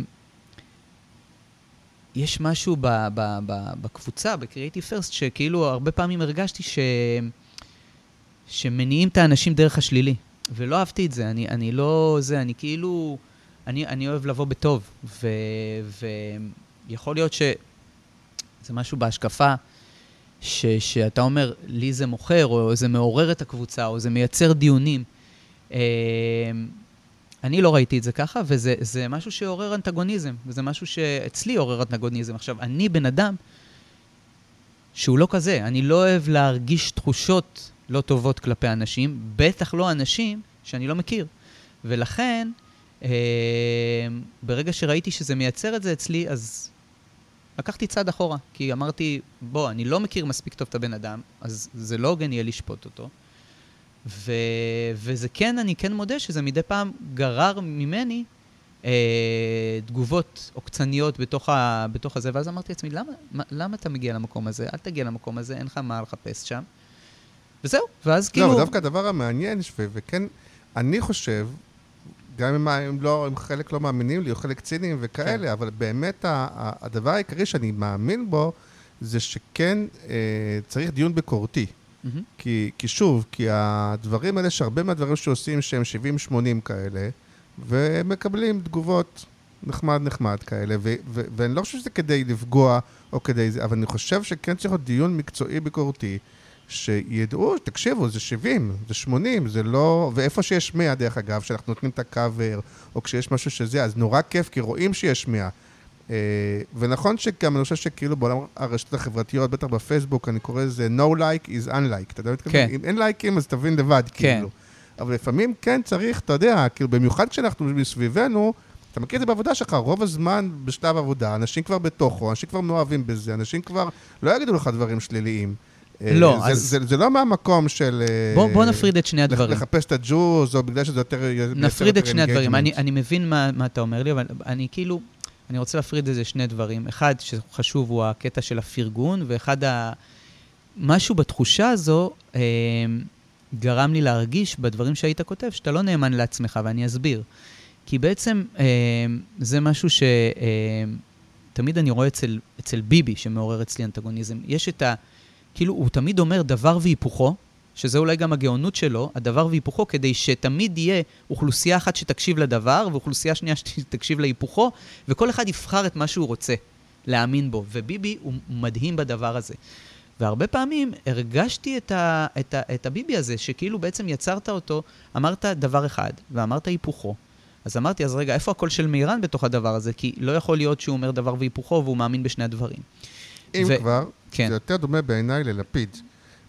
יש משהו ב, ב, ב, בקבוצה, ב-Creative First, שכאילו הרבה פעמים הרגשתי ש... שמניעים את האנשים דרך השלילי. ולא אהבתי את זה, אני, אני לא זה, אני כאילו, אני, אני אוהב לבוא בטוב, ויכול להיות שזה משהו בהשקפה, ש, שאתה אומר, לי זה מוכר, או זה מעורר את הקבוצה, או זה מייצר דיונים. אה, אני לא ראיתי את זה ככה, וזה זה משהו שעורר אנטגוניזם, וזה משהו שאצלי עורר אנטגוניזם. עכשיו, אני בן אדם שהוא לא כזה, אני לא אוהב להרגיש תחושות לא טובות כלפי אנשים, בטח לא אנשים שאני לא מכיר. ולכן, אה, ברגע שראיתי שזה מייצר את זה אצלי, אז לקחתי צעד אחורה, כי אמרתי, בוא, אני לא מכיר מספיק טוב את הבן אדם, אז זה לא הוגן יהיה לשפוט אותו. ו... וזה כן, אני כן מודה שזה מדי פעם גרר ממני אה, תגובות עוקצניות בתוך, ה... בתוך הזה, ואז אמרתי לעצמי, למה, מה, למה אתה מגיע למקום הזה? אל תגיע למקום הזה, אין לך מה לחפש שם. וזהו, ואז כאילו... לא, דווקא הדבר המעניין, ש... וכן, אני חושב, גם אם הם, לא, אם חלק לא מאמינים לי, או חלק ציניים וכאלה, כן. אבל באמת ה... הדבר העיקרי שאני מאמין בו, זה שכן אה, צריך דיון ביקורתי. Mm-hmm. כי, כי שוב, כי הדברים האלה, שהרבה מהדברים שעושים שהם 70-80 כאלה, ומקבלים תגובות נחמד נחמד כאלה, ו- ו- ואני לא חושב שזה כדי לפגוע או כדי זה, אבל אני חושב שכן צריך להיות דיון מקצועי ביקורתי, שידעו, תקשיבו, זה 70, זה 80, זה לא... ואיפה שיש 100, דרך אגב, שאנחנו נותנים את הקאבר, או כשיש משהו שזה, אז נורא כיף, כי רואים שיש 100. Uh, ונכון שגם אני חושב שכאילו בעולם הרשתות החברתיות, בטח בפייסבוק, אני קורא לזה no like is unlike. אתה יודע מה מתכוון? כן. אם אין לייקים, אז תבין לבד, כן. כאילו. אבל לפעמים כן צריך, אתה יודע, כאילו, במיוחד כשאנחנו מסביבנו, אתה מכיר את זה בעבודה שלך, רוב הזמן בשלב עבודה, אנשים כבר בתוכו, אנשים כבר מאוהבים בזה, אנשים כבר לא יגידו לך דברים שליליים. אה, לא, זה, אז... זה, זה, זה לא מהמקום של... בוא, בוא נפריד את שני הדברים. לחפש את הג'וז, או בגלל שזה יותר... נפריד את שני הדברים. אני, אני מבין מה, מה אתה אומר לי, אבל אני כאילו... אני רוצה להפריד את זה שני דברים. אחד שחשוב הוא הקטע של הפרגון, ואחד, ה... משהו בתחושה הזו אה, גרם לי להרגיש בדברים שהיית כותב, שאתה לא נאמן לעצמך, ואני אסביר. כי בעצם אה, זה משהו שתמיד אה, אני רואה אצל, אצל ביבי, שמעורר אצלי אנטגוניזם. יש את ה... כאילו, הוא תמיד אומר דבר והיפוכו, שזה אולי גם הגאונות שלו, הדבר והיפוכו, כדי שתמיד יהיה אוכלוסייה אחת שתקשיב לדבר, ואוכלוסייה שנייה שתקשיב להיפוכו, וכל אחד יבחר את מה שהוא רוצה להאמין בו. וביבי הוא מדהים בדבר הזה. והרבה פעמים הרגשתי את, ה, את, ה, את הביבי הזה, שכאילו בעצם יצרת אותו, אמרת דבר אחד, ואמרת היפוכו. אז אמרתי, אז רגע, איפה הקול של מירן בתוך הדבר הזה? כי לא יכול להיות שהוא אומר דבר והיפוכו והוא מאמין בשני הדברים. אם ו... כבר, כן. זה יותר דומה בעיניי ללפיד.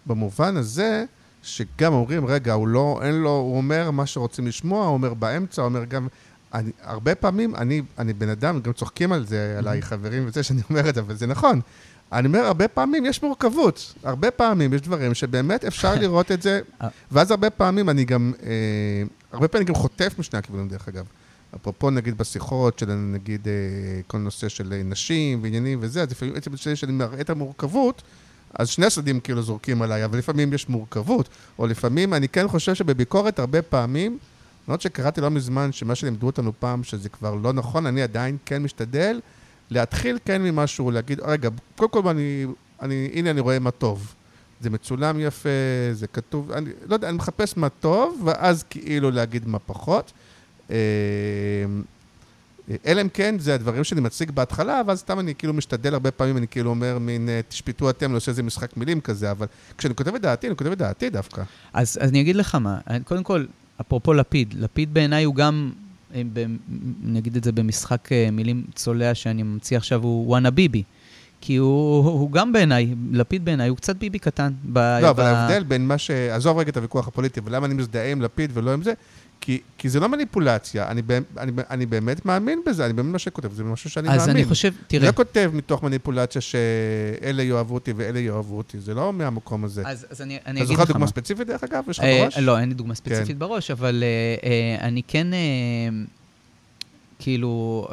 במובן הזה, שגם אומרים, רגע, הוא לא, אין לו, הוא אומר מה שרוצים לשמוע, הוא אומר באמצע, הוא אומר גם... אני, הרבה פעמים, אני, אני בן אדם, גם צוחקים על זה, עליי חברים וזה, שאני אומר את זה, אבל זה נכון. אני אומר, הרבה פעמים יש מורכבות. הרבה פעמים יש דברים שבאמת אפשר לראות את זה, אה. ואז הרבה פעמים אני גם, אה, הרבה פעמים אני גם חוטף משני הכיוונים, דרך אגב. אפרופו, נגיד, בשיחות של, נגיד, אה, כל נושא של נשים ועניינים וזה, אז לפעמים, עצם שאני מראה את המורכבות, אז שני הצדדים כאילו זורקים עליי, אבל לפעמים יש מורכבות. או לפעמים, אני כן חושב שבביקורת הרבה פעמים, למרות שקראתי לא מזמן שמה שלימדו אותנו פעם, שזה כבר לא נכון, אני עדיין כן משתדל להתחיל כן ממשהו, להגיד, רגע, קודם כל אני, אני, הנה אני רואה מה טוב. זה מצולם יפה, זה כתוב, אני לא יודע, אני מחפש מה טוב, ואז כאילו להגיד מה פחות. אה, אלא אם כן, זה הדברים שאני מציג בהתחלה, ואז סתם אני כאילו משתדל הרבה פעמים, אני כאילו אומר מין, אה, תשפטו אתם, אני עושה איזה משחק מילים כזה, אבל כשאני כותב את דעתי, אני כותב את דעתי דווקא. אז, אז אני אגיד לך מה, קודם כל, אפרופו לפיד, לפיד בעיניי הוא גם, אה, נגיד את זה במשחק מילים צולע שאני ממציא עכשיו, הוא וואנה ביבי. כי הוא, הוא גם בעיניי, לפיד בעיניי, הוא קצת ביבי קטן. ב, לא, ב... אבל ההבדל בין מה ש... עזוב רגע את הוויכוח הפוליטי, ולמה אני מזדהה עם לפיד ולא עם זה, כי, כי זה לא מניפולציה, אני, אני, אני באמת מאמין בזה, אני באמת מה שכותב, זה משהו שאני אז מאמין. אז אני חושב, תראה... אני לא כותב מתוך מניפולציה שאלה יאהבו אותי ואלה יאהבו אותי, זה לא מהמקום הזה. אז, אז אני, אני אגיד לך מה. אתה זוכר דוגמה ספציפית דרך אגב? יש לך אה, בראש? לא, אין לי דוגמה ספציפית כן. בראש, אבל אה, אה, אני כן, אה, כאילו...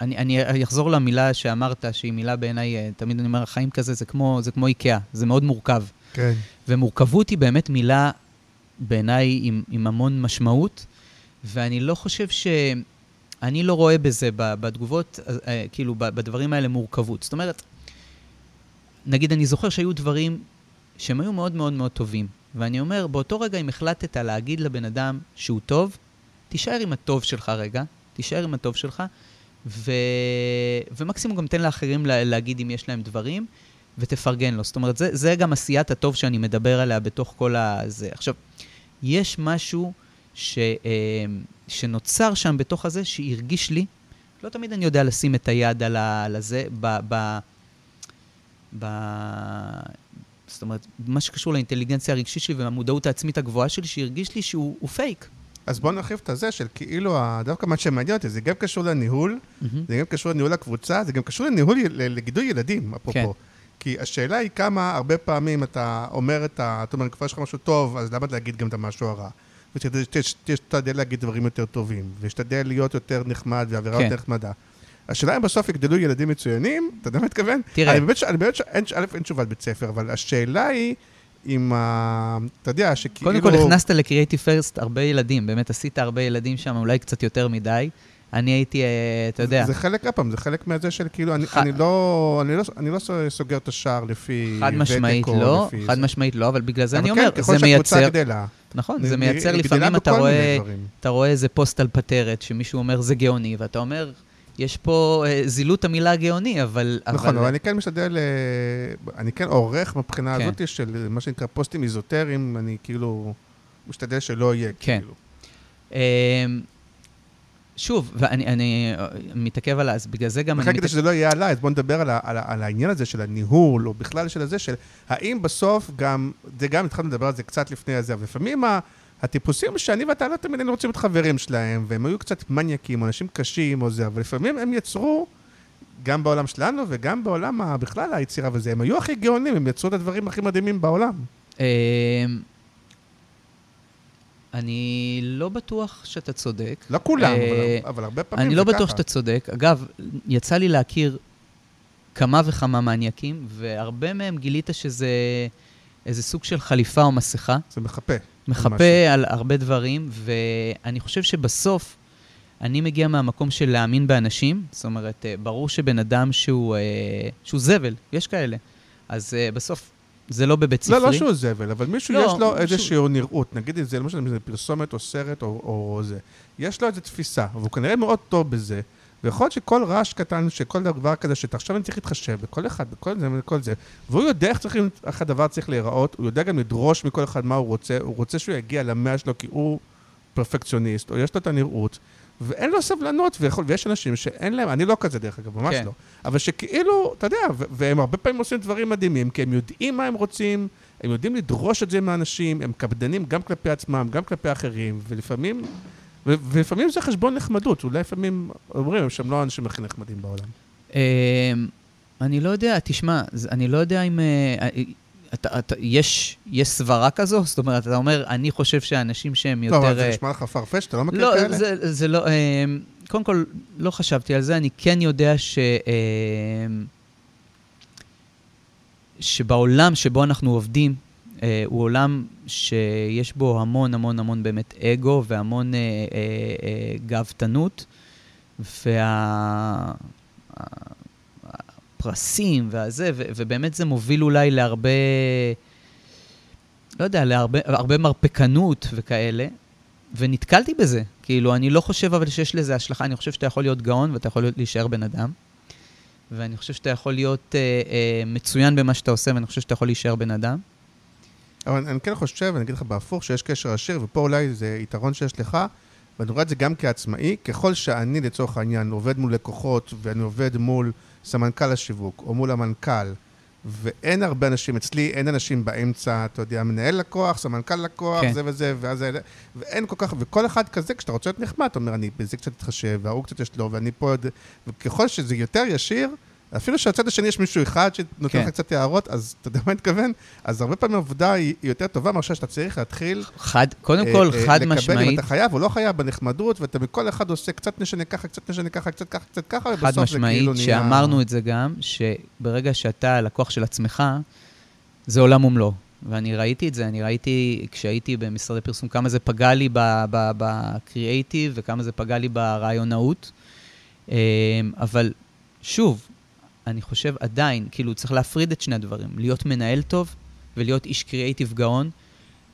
אני, אני אחזור למילה שאמרת, שהיא מילה בעיניי, אה, תמיד אני אומר, החיים כזה זה כמו, זה כמו איקאה, זה מאוד מורכב. כן. ומורכבות היא באמת מילה, בעיניי, עם, עם המון משמעות, ואני לא חושב ש... אני לא רואה בזה, בתגובות, אה, אה, כאילו, בדברים האלה מורכבות. זאת אומרת, נגיד, אני זוכר שהיו דברים שהם היו מאוד מאוד מאוד טובים, ואני אומר, באותו רגע, אם החלטת להגיד לבן אדם שהוא טוב, תישאר עם הטוב שלך רגע, תישאר עם הטוב שלך, ו... ומקסימום גם תן לאחרים לה... להגיד אם יש להם דברים, ותפרגן לו. זאת אומרת, זה, זה גם עשיית הטוב שאני מדבר עליה בתוך כל הזה. עכשיו, יש משהו ש, אה, שנוצר שם בתוך הזה, שהרגיש לי, לא תמיד אני יודע לשים את היד על, ה, על הזה, ב, ב, ב... זאת אומרת, מה שקשור לאינטליגנציה הרגשית שלי והמודעות העצמית הגבוהה שלי, שהרגיש לי שהוא הוא פייק. אז בוא נרחיב את הזה של כאילו, דווקא מה שמעניין אותי, זה גם קשור לניהול, זה גם קשור לניהול הקבוצה, זה גם קשור לניהול, לגידול ילדים, אפרופו. כן. כי השאלה היא כמה, הרבה פעמים אתה אומר את ה... אתה אומר, כבר יש לך משהו טוב, אז למה להגיד גם את המשהו הרע? ותשתדל להגיד דברים יותר טובים, ושתדל להיות יותר נחמד ואווירה כן. יותר נחמדה. השאלה אם בסוף יגדלו ילדים מצוינים, אתה יודע מה מתכוון? תראה. אני באמת, ש- אני באמת, ש- אין, א', אין תשובת בית ספר, אבל השאלה היא, אם ה... אתה יודע, שכאילו... קודם כל, הכנסת לקריאייטיב פרסט הרבה ילדים, באמת עשית הרבה ילדים שם, אולי קצת יותר מדי. אני הייתי, אה, אתה יודע, זה חלק, עוד פעם, זה חלק מהזה של כאילו, אני, ח- אני, לא, אני, לא, אני לא סוגר את השער לפי חד משמעית לא, לפי חד זה. משמעית לא, אבל בגלל זה אבל אני כן, אומר, ככל זה שהקבוצה מייצר, גדלה. נכון, זה מייצר לפעמים, אתה רואה. אתה רואה איזה פוסט על פטרת, שמישהו אומר זה גאוני, ואתה אומר, יש פה אה, זילות המילה גאוני, אבל... נכון, אבל אני כן משתדל, אה, אני כן עורך מבחינה כן. הזאת של מה שנקרא פוסטים איזוטריים, אני כאילו משתדל שלא יהיה, כן. כאילו. שוב, ואני אני, אה, מתעכב על אז, בגלל זה גם אני... כדי שזה לא יהיה עליי, אז בואו נדבר על, על, על העניין הזה של הניהול, או בכלל של הזה, של האם בסוף גם, זה גם התחלנו לדבר על זה קצת לפני הזה, אבל לפעמים הטיפוסים שאני ואתה לא תמיד היינו רוצים להיות חברים שלהם, והם היו קצת מניאקים, או אנשים קשים או זה, אבל לפעמים הם יצרו, גם בעולם שלנו וגם בעולם בכלל היצירה וזה, הם היו הכי גאונים, הם יצרו את הדברים הכי מדהימים בעולם. אני לא בטוח שאתה צודק. לא כולם, אה, אבל, אבל הרבה פעמים אני זה לא ככה. בטוח שאתה צודק. אגב, יצא לי להכיר כמה וכמה מניאקים, והרבה מהם גילית שזה איזה סוג של חליפה או מסכה. זה מחפה. מחפה על הרבה דברים, ואני חושב שבסוף אני מגיע מהמקום של להאמין באנשים. זאת אומרת, אה, ברור שבן אדם שהוא, אה, שהוא זבל, יש כאלה. אז בסוף זה לא בבית ספרי. לא, לא שהוא זבל, אבל מישהו לא, יש לו איזושהי נראות, נגיד אם זה למשל אם זה פרסומת או סרט או, או זה, יש לו איזו תפיסה, והוא כנראה מאוד טוב בזה, ויכול להיות שכל רעש קטן, שכל דבר כזה, שעכשיו אני צריך להתחשב בכל אחד, בכל זה וכל זה, והוא יודע איך, צריך, איך הדבר צריך להיראות, הוא יודע גם לדרוש מכל אחד מה הוא רוצה, הוא רוצה שהוא יגיע למאה שלו כי הוא פרפקציוניסט, או יש לו את הנראות, ואין לו סבלנות, ויכול, ויש אנשים שאין להם, אני לא כזה דרך אגב, ממש כן. לא, אבל שכאילו, אתה יודע, והם הרבה פעמים עושים דברים מדהימים, כי הם יודעים מה הם רוצים, הם יודעים לדרוש את זה מהאנשים, הם קפדנים גם כלפי עצמם, גם כלפי אחרים, ולפעמים, ו- ולפעמים זה חשבון נחמדות, אולי לפעמים אומרים שהם לא האנשים הכי נחמדים בעולם. אמ, אני לא יודע, תשמע, אני לא יודע אם... אה, אה, אתה, אתה, יש, יש סברה כזו? זאת אומרת, אתה אומר, אני חושב שאנשים שהם יותר... לא, אבל זה אה, נשמע לך פרפש, אתה לא מכיר לא, כאלה? זה, זה לא... אמ, קודם כל, לא חשבתי על זה, אני כן יודע ש... אמ, שבעולם שבו אנחנו עובדים, אה, הוא עולם שיש בו המון המון המון באמת אגו והמון אה, אה, אה, גאוותנות, והפרסים והזה, ו- ובאמת זה מוביל אולי להרבה, לא יודע, להרבה הרבה מרפקנות וכאלה, ונתקלתי בזה. כאילו, אני לא חושב אבל שיש לזה השלכה, אני חושב שאתה יכול להיות גאון ואתה יכול להיות, להישאר בן אדם. ואני חושב שאתה יכול להיות אה, אה, מצוין במה שאתה עושה, ואני חושב שאתה יכול להישאר בן אדם. אבל אני כן חושב, אני אגיד לך בהפוך, שיש קשר ישיר, ופה אולי זה יתרון שיש לך, ואני רואה את זה גם כעצמאי, ככל שאני לצורך העניין עובד מול לקוחות, ואני עובד מול סמנכ"ל השיווק, או מול המנכ"ל, ואין הרבה אנשים, אצלי אין אנשים באמצע, אתה יודע, מנהל לקוח, סמנכ"ל לקוח, כן. זה וזה, ואז זה, ואין כל כך, וכל אחד כזה, כשאתה רוצה להיות נחמד, אתה אומר, אני בזה קצת אתחשב, וההוא קצת יש לו, ואני פה וככל שזה יותר ישיר, אפילו שהצד השני יש מישהו אחד שנותן כן. לך קצת הערות, אז אתה יודע מה אני מתכוון? אז הרבה פעמים העבודה היא היא יותר טובה מאשר שאתה צריך להתחיל... חד, קודם אה, כל, אה, חד לקבל אם משמעית, אתה חייב או לא חייב בנחמדות, ואתה מכל אחד עושה קצת נשנה ככה, קצת נשנה ככה, קצת ככה, קצת ככה, חד ובסוף זה משמעית, כאילו נהיה... שאמרנו את זה גם, שברגע שאתה לקוח של עצמך, זה עולם ומלואו. ואני ראיתי את זה, אני ראיתי כשהייתי במשרדי פרסום, כמה זה פגע לי בקריאייטיב וכמה זה פגע לי ברעיונאות. אה, אבל שוב, אני חושב עדיין, כאילו, צריך להפריד את שני הדברים. להיות מנהל טוב ולהיות איש קריאייטיב גאון.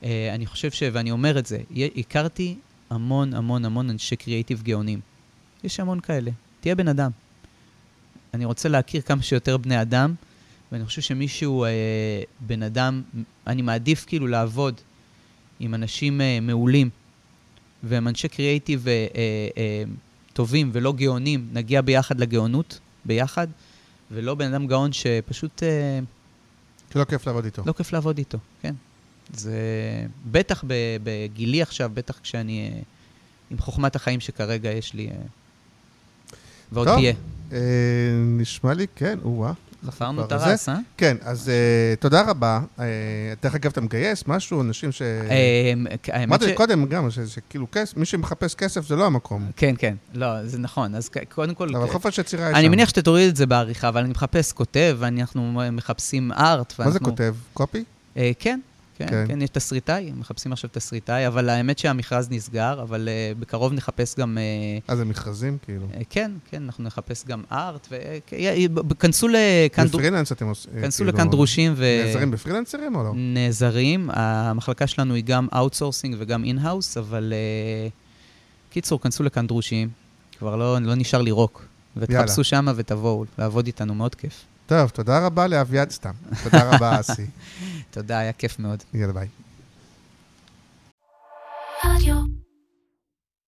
אה, אני חושב ש... ואני אומר את זה, הכרתי המון המון המון אנשי קריאייטיב גאונים. יש המון כאלה. תהיה בן אדם. אני רוצה להכיר כמה שיותר בני אדם, ואני חושב שמישהו, אה, בן אדם, אני מעדיף כאילו לעבוד עם אנשים אה, מעולים, והם אנשי קריאייטיב אה, אה, טובים ולא גאונים, נגיע ביחד לגאונות, ביחד, ולא בן אדם גאון שפשוט... אה, שלא כיף לעבוד איתו. לא כיף לעבוד איתו, כן. זה בטח בגילי עכשיו, בטח כשאני אה, עם חוכמת החיים שכרגע יש לי, אה, ועוד טוב, תהיה. אה, נשמע לי, כן, או-אה. חפרנו את הרס, אה? כן, אז אה, תודה רבה. אה, דרך אגב, אתה מגייס משהו, אנשים ש... אה, האמת אמרתי ש... קודם גם, שכאילו כסף, מי שמחפש כסף זה לא המקום. כן, כן, לא, זה נכון. אז קודם כל... אבל חופש יצירה יש שם. אני מניח שתוריד את זה בעריכה, אבל אני מחפש כותב, ואנחנו מחפשים ארט. מה זה כותב? קופי? כן, כן, כן. כן, יש תסריטאי, מחפשים עכשיו תסריטאי, אבל האמת שהמכרז נסגר, אבל אה, בקרוב נחפש גם... אה, אה, זה מכרזים כאילו. אה, כן, כן, אנחנו נחפש גם art, וכנסו לכאן דרו- בפרילנס אתם עושים... כנסו לכאן דרושים ו... נעזרים בפרילנסרים או לא? נעזרים. המחלקה שלנו היא גם outsourcing וגם in-house, אבל אה, קיצור, כנסו לכאן דרושים, כבר לא, לא נשאר לי רוק. ותחפשו שמה ותבואו לעבוד איתנו, מאוד כיף. טוב, תודה רבה לאביעד סתם. תודה רבה, אסי. תודה, היה כיף מאוד. יאללה, ביי.